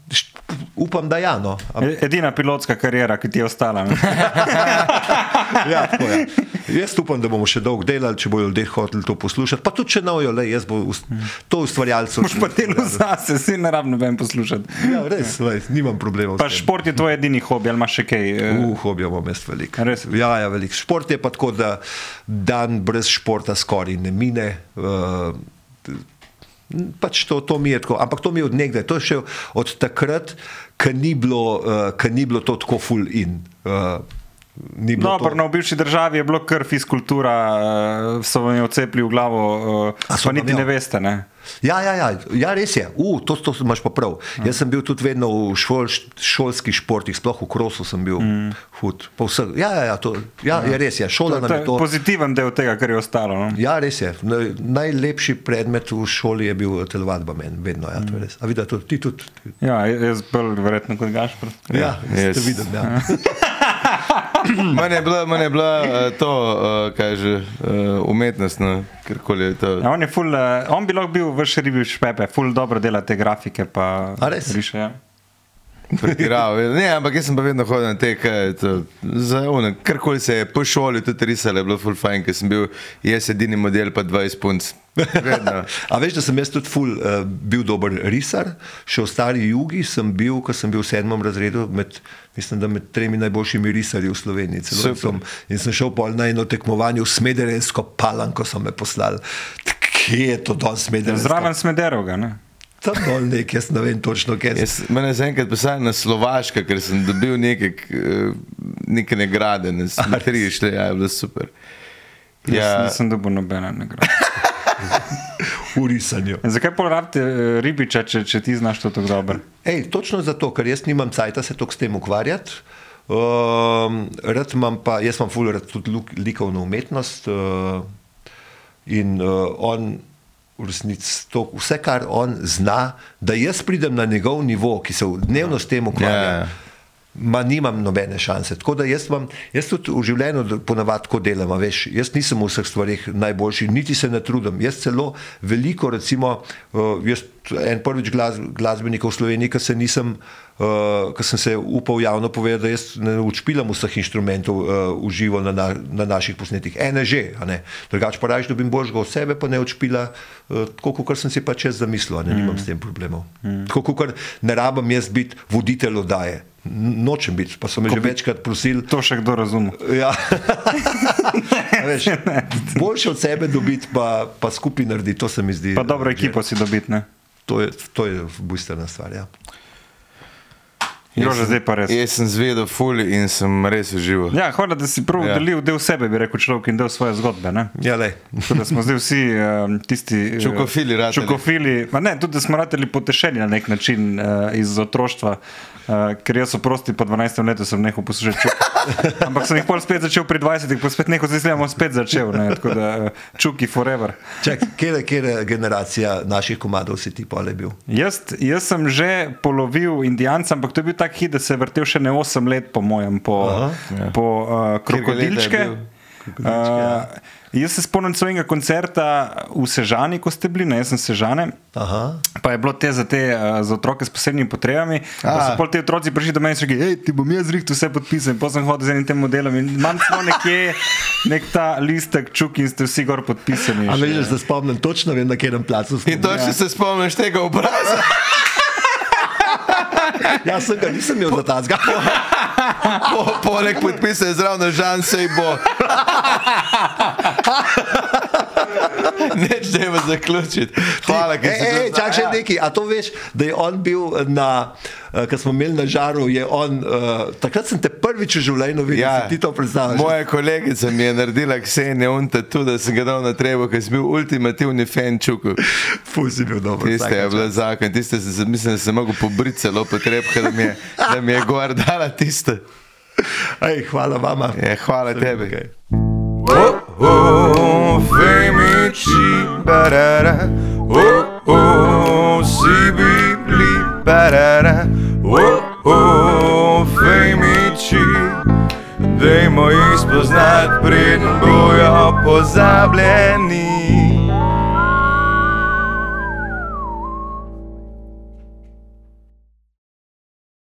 Upam, da ja. No. Edina pilotska karijera, ki ti je ostala. ja, tako, ja. Jaz upam, da bomo še dolgo delali, če bodo ljudje hoteli to poslušati. Pa tudi, če nojo, le jaz bo ust, to ustvarjalcev. Moš pa delo zase, si ne rabno vem poslušati. Ja, res, lej, nimam problemov. Pa šport je tvoj edini hobi, ali imaš še kaj? Uh, hobi imam jaz velik. Res? Ja, ja, velik. Šport je pa tako, da dan brez športa skoraj ne mine. Uh, Pač to, to mi je tako, ampak to mi je od nekdaj, to je še od takrat, ko ni, uh, ni bilo to tako full in. Uh, No, to... no, v bivši državi je bilo kar fiskultura, uh, so vam jo odcepili v glavo, uh, pa niti ne veste. Ne? Ja, ja, ja, ja, res je, uh, to, to imaš pa prav. Mm. Jaz sem bil tudi vedno v šol, šolskih športih, sploh v krosu sem bil mm. hud. Ja, ja, ja, to, ja, ja, res je. To, to je to... pozitiven del tega, kar je ostalo. No? Ja, res je. Najlepši predmet v šoli je bil telovadba, meni, vedno. Ja, mm. A vidiš, ti tudi. Ja, jaz bolj verjetno kot Gašpor. Ja, ja yes. vidim. Ja. Mene je bila, mene je bila uh, to, uh, kaj že, uh, umetnost, no, kjerkoli je to. Ja, on, je ful, uh, on bi lahko bil v šribi špepe, ful dobro dela te grafike. Pa, A res? Riše, ja. Pretirav, ne, ampak jaz sem pa vedno hodil na te, kar koli se je po šoli tudi risalo, je bilo ful fajn, ker sem bil jaz edini model, pa 20 punc. A veš, da sem jaz tudi ful, uh, bil dober risar, še v stari jugi sem bil, ko sem bil v sedmem razredu, med, mislim, da med tremi najboljšimi risarji v Sloveniji. Sem, in sem šel pol na eno tekmovanje v Smederevsko palanko, so me poslali. Kje je to danes Smederevsko? Zraven Smederevga, ne? Tam dol nek, jaz ne vem točno, kje je. Mene je zaenkrat pisal na Slovaška, ker sem dobil neke, neke nagrade, ne znam reči, da je bilo super. Ja. Jaz nisem dobil nobene nagrade. v risanju. Zakaj pa rabite eh, ribiča, če, če ti znaš to tako dobro? Ej, točno zato, ker jaz nimam cajta se toliko s tem ukvarjati. Um, rad imam pa, jaz imam ful rad tudi likovno umetnost uh, in uh, on v resnici to, vse, kar on zna, da jaz pridem na njegov nivo, ki se dnevno s tem ukvarja. Yeah. Ma nimam nobene šanse. Tako da jaz, vam, jaz tudi v življenju ponavadi tako delam. Veš, jaz nisem v vseh stvarih najboljši, niti se ne trudim. Jaz celo veliko, recimo, uh, jaz en prvič glas, glasbenik v Sloveniji, ki se nisem, uh, ki sem se upal javno povedati, da jaz ne učpilam vseh inštrumentov uh, v živo na, na, na naših posnetkih. Ene že, drugače pa raje dobim božgo od sebe, pa ne učpila, uh, tako kot sem si pač jaz zamislil, ne mm. imam s tem problemov. Mm. Tako kot ne rabim jaz biti voditelj oddaje. Nočem biti, pa so me Ko že večkrat prosili. To še kdo razume. Ja. Veš, boljše od sebe dobiti, pa, pa skupaj narediti, to se mi zdi. Pa dobro ekipo si dobiti. To je, to je bistvena stvar. Ja. Jaz, zdaj pa res. Jaz sem zvedel fulj in sem res užival. Ja, hvala, da si prvo ja. delil del sebe, bi rekel človek, in del svoje zgodbe. Ne? Ja, le. Da smo zdaj vsi uh, tisti čukofili, uh, čukofili. Ne, tudi da smo rateli potešeni na nek način uh, iz otroštva. Uh, ker jaz oprosti po 12 letu sem nehal poslušati. Ampak sem jih pol spet začel pri 20, pa spet nehal, zdaj sem spet začel. Ne? Tako da uh, čuki forever. Kje, kje generacija naših komadov si ti pole bil? Jaz, jaz sem že polovil indijanca, ampak to je bil tak hit, da se je vrtel še ne 8 let po mojem, po, po uh, krokodilčke. Uh, jaz se spomnim svojega koncerta v Sežani, ko ste bili, ne, jaz sem Sežane. Aha. Pa je bilo te za, te uh, za otroke s posebnimi potrebami. Pa so pol ti otroci prišli do mene in rekli: hej, ti bom jaz zrihtel vse podpisal. Pa sem hodil z enim tem modelom in imam samo nekje nek ta listek čuk in ste vsi gor podpisani. Ali veš, da spomnim točno, vem, na katerem placu ste. In točno ja. se spomniš tega obraza. Jaz sem ga nisem imel za ta zgor. Po, poleg podpisa je zraven, žan se bo. Neč, da je zaključiti. Hvala, ker si to- čak še nekaj. A to veš, da je on bil na, uh, ko smo imeli na žaru, je on, uh, takrat sem te prvič v življenju videl, ja, si ti to predstavljaš. Moja kolegica mi je naredila ksenje unta tu, da sem ga dal na trevo, ker sem bil ultimativni fan čuku. Ful si bil dober. Tiste je bila zakon, tiste sem, se- mislim, da sem mogel pobriti celo potrebka, da mi je, da mi je gor dala tiste. Ej, hvala vama. Je, hvala tebi. Okay. Oh, oh, femici, barara. Oh, oh, si bibli, barara. Oh, oh, femici. Dajmo jih spoznati, preden bojo pozabljeni.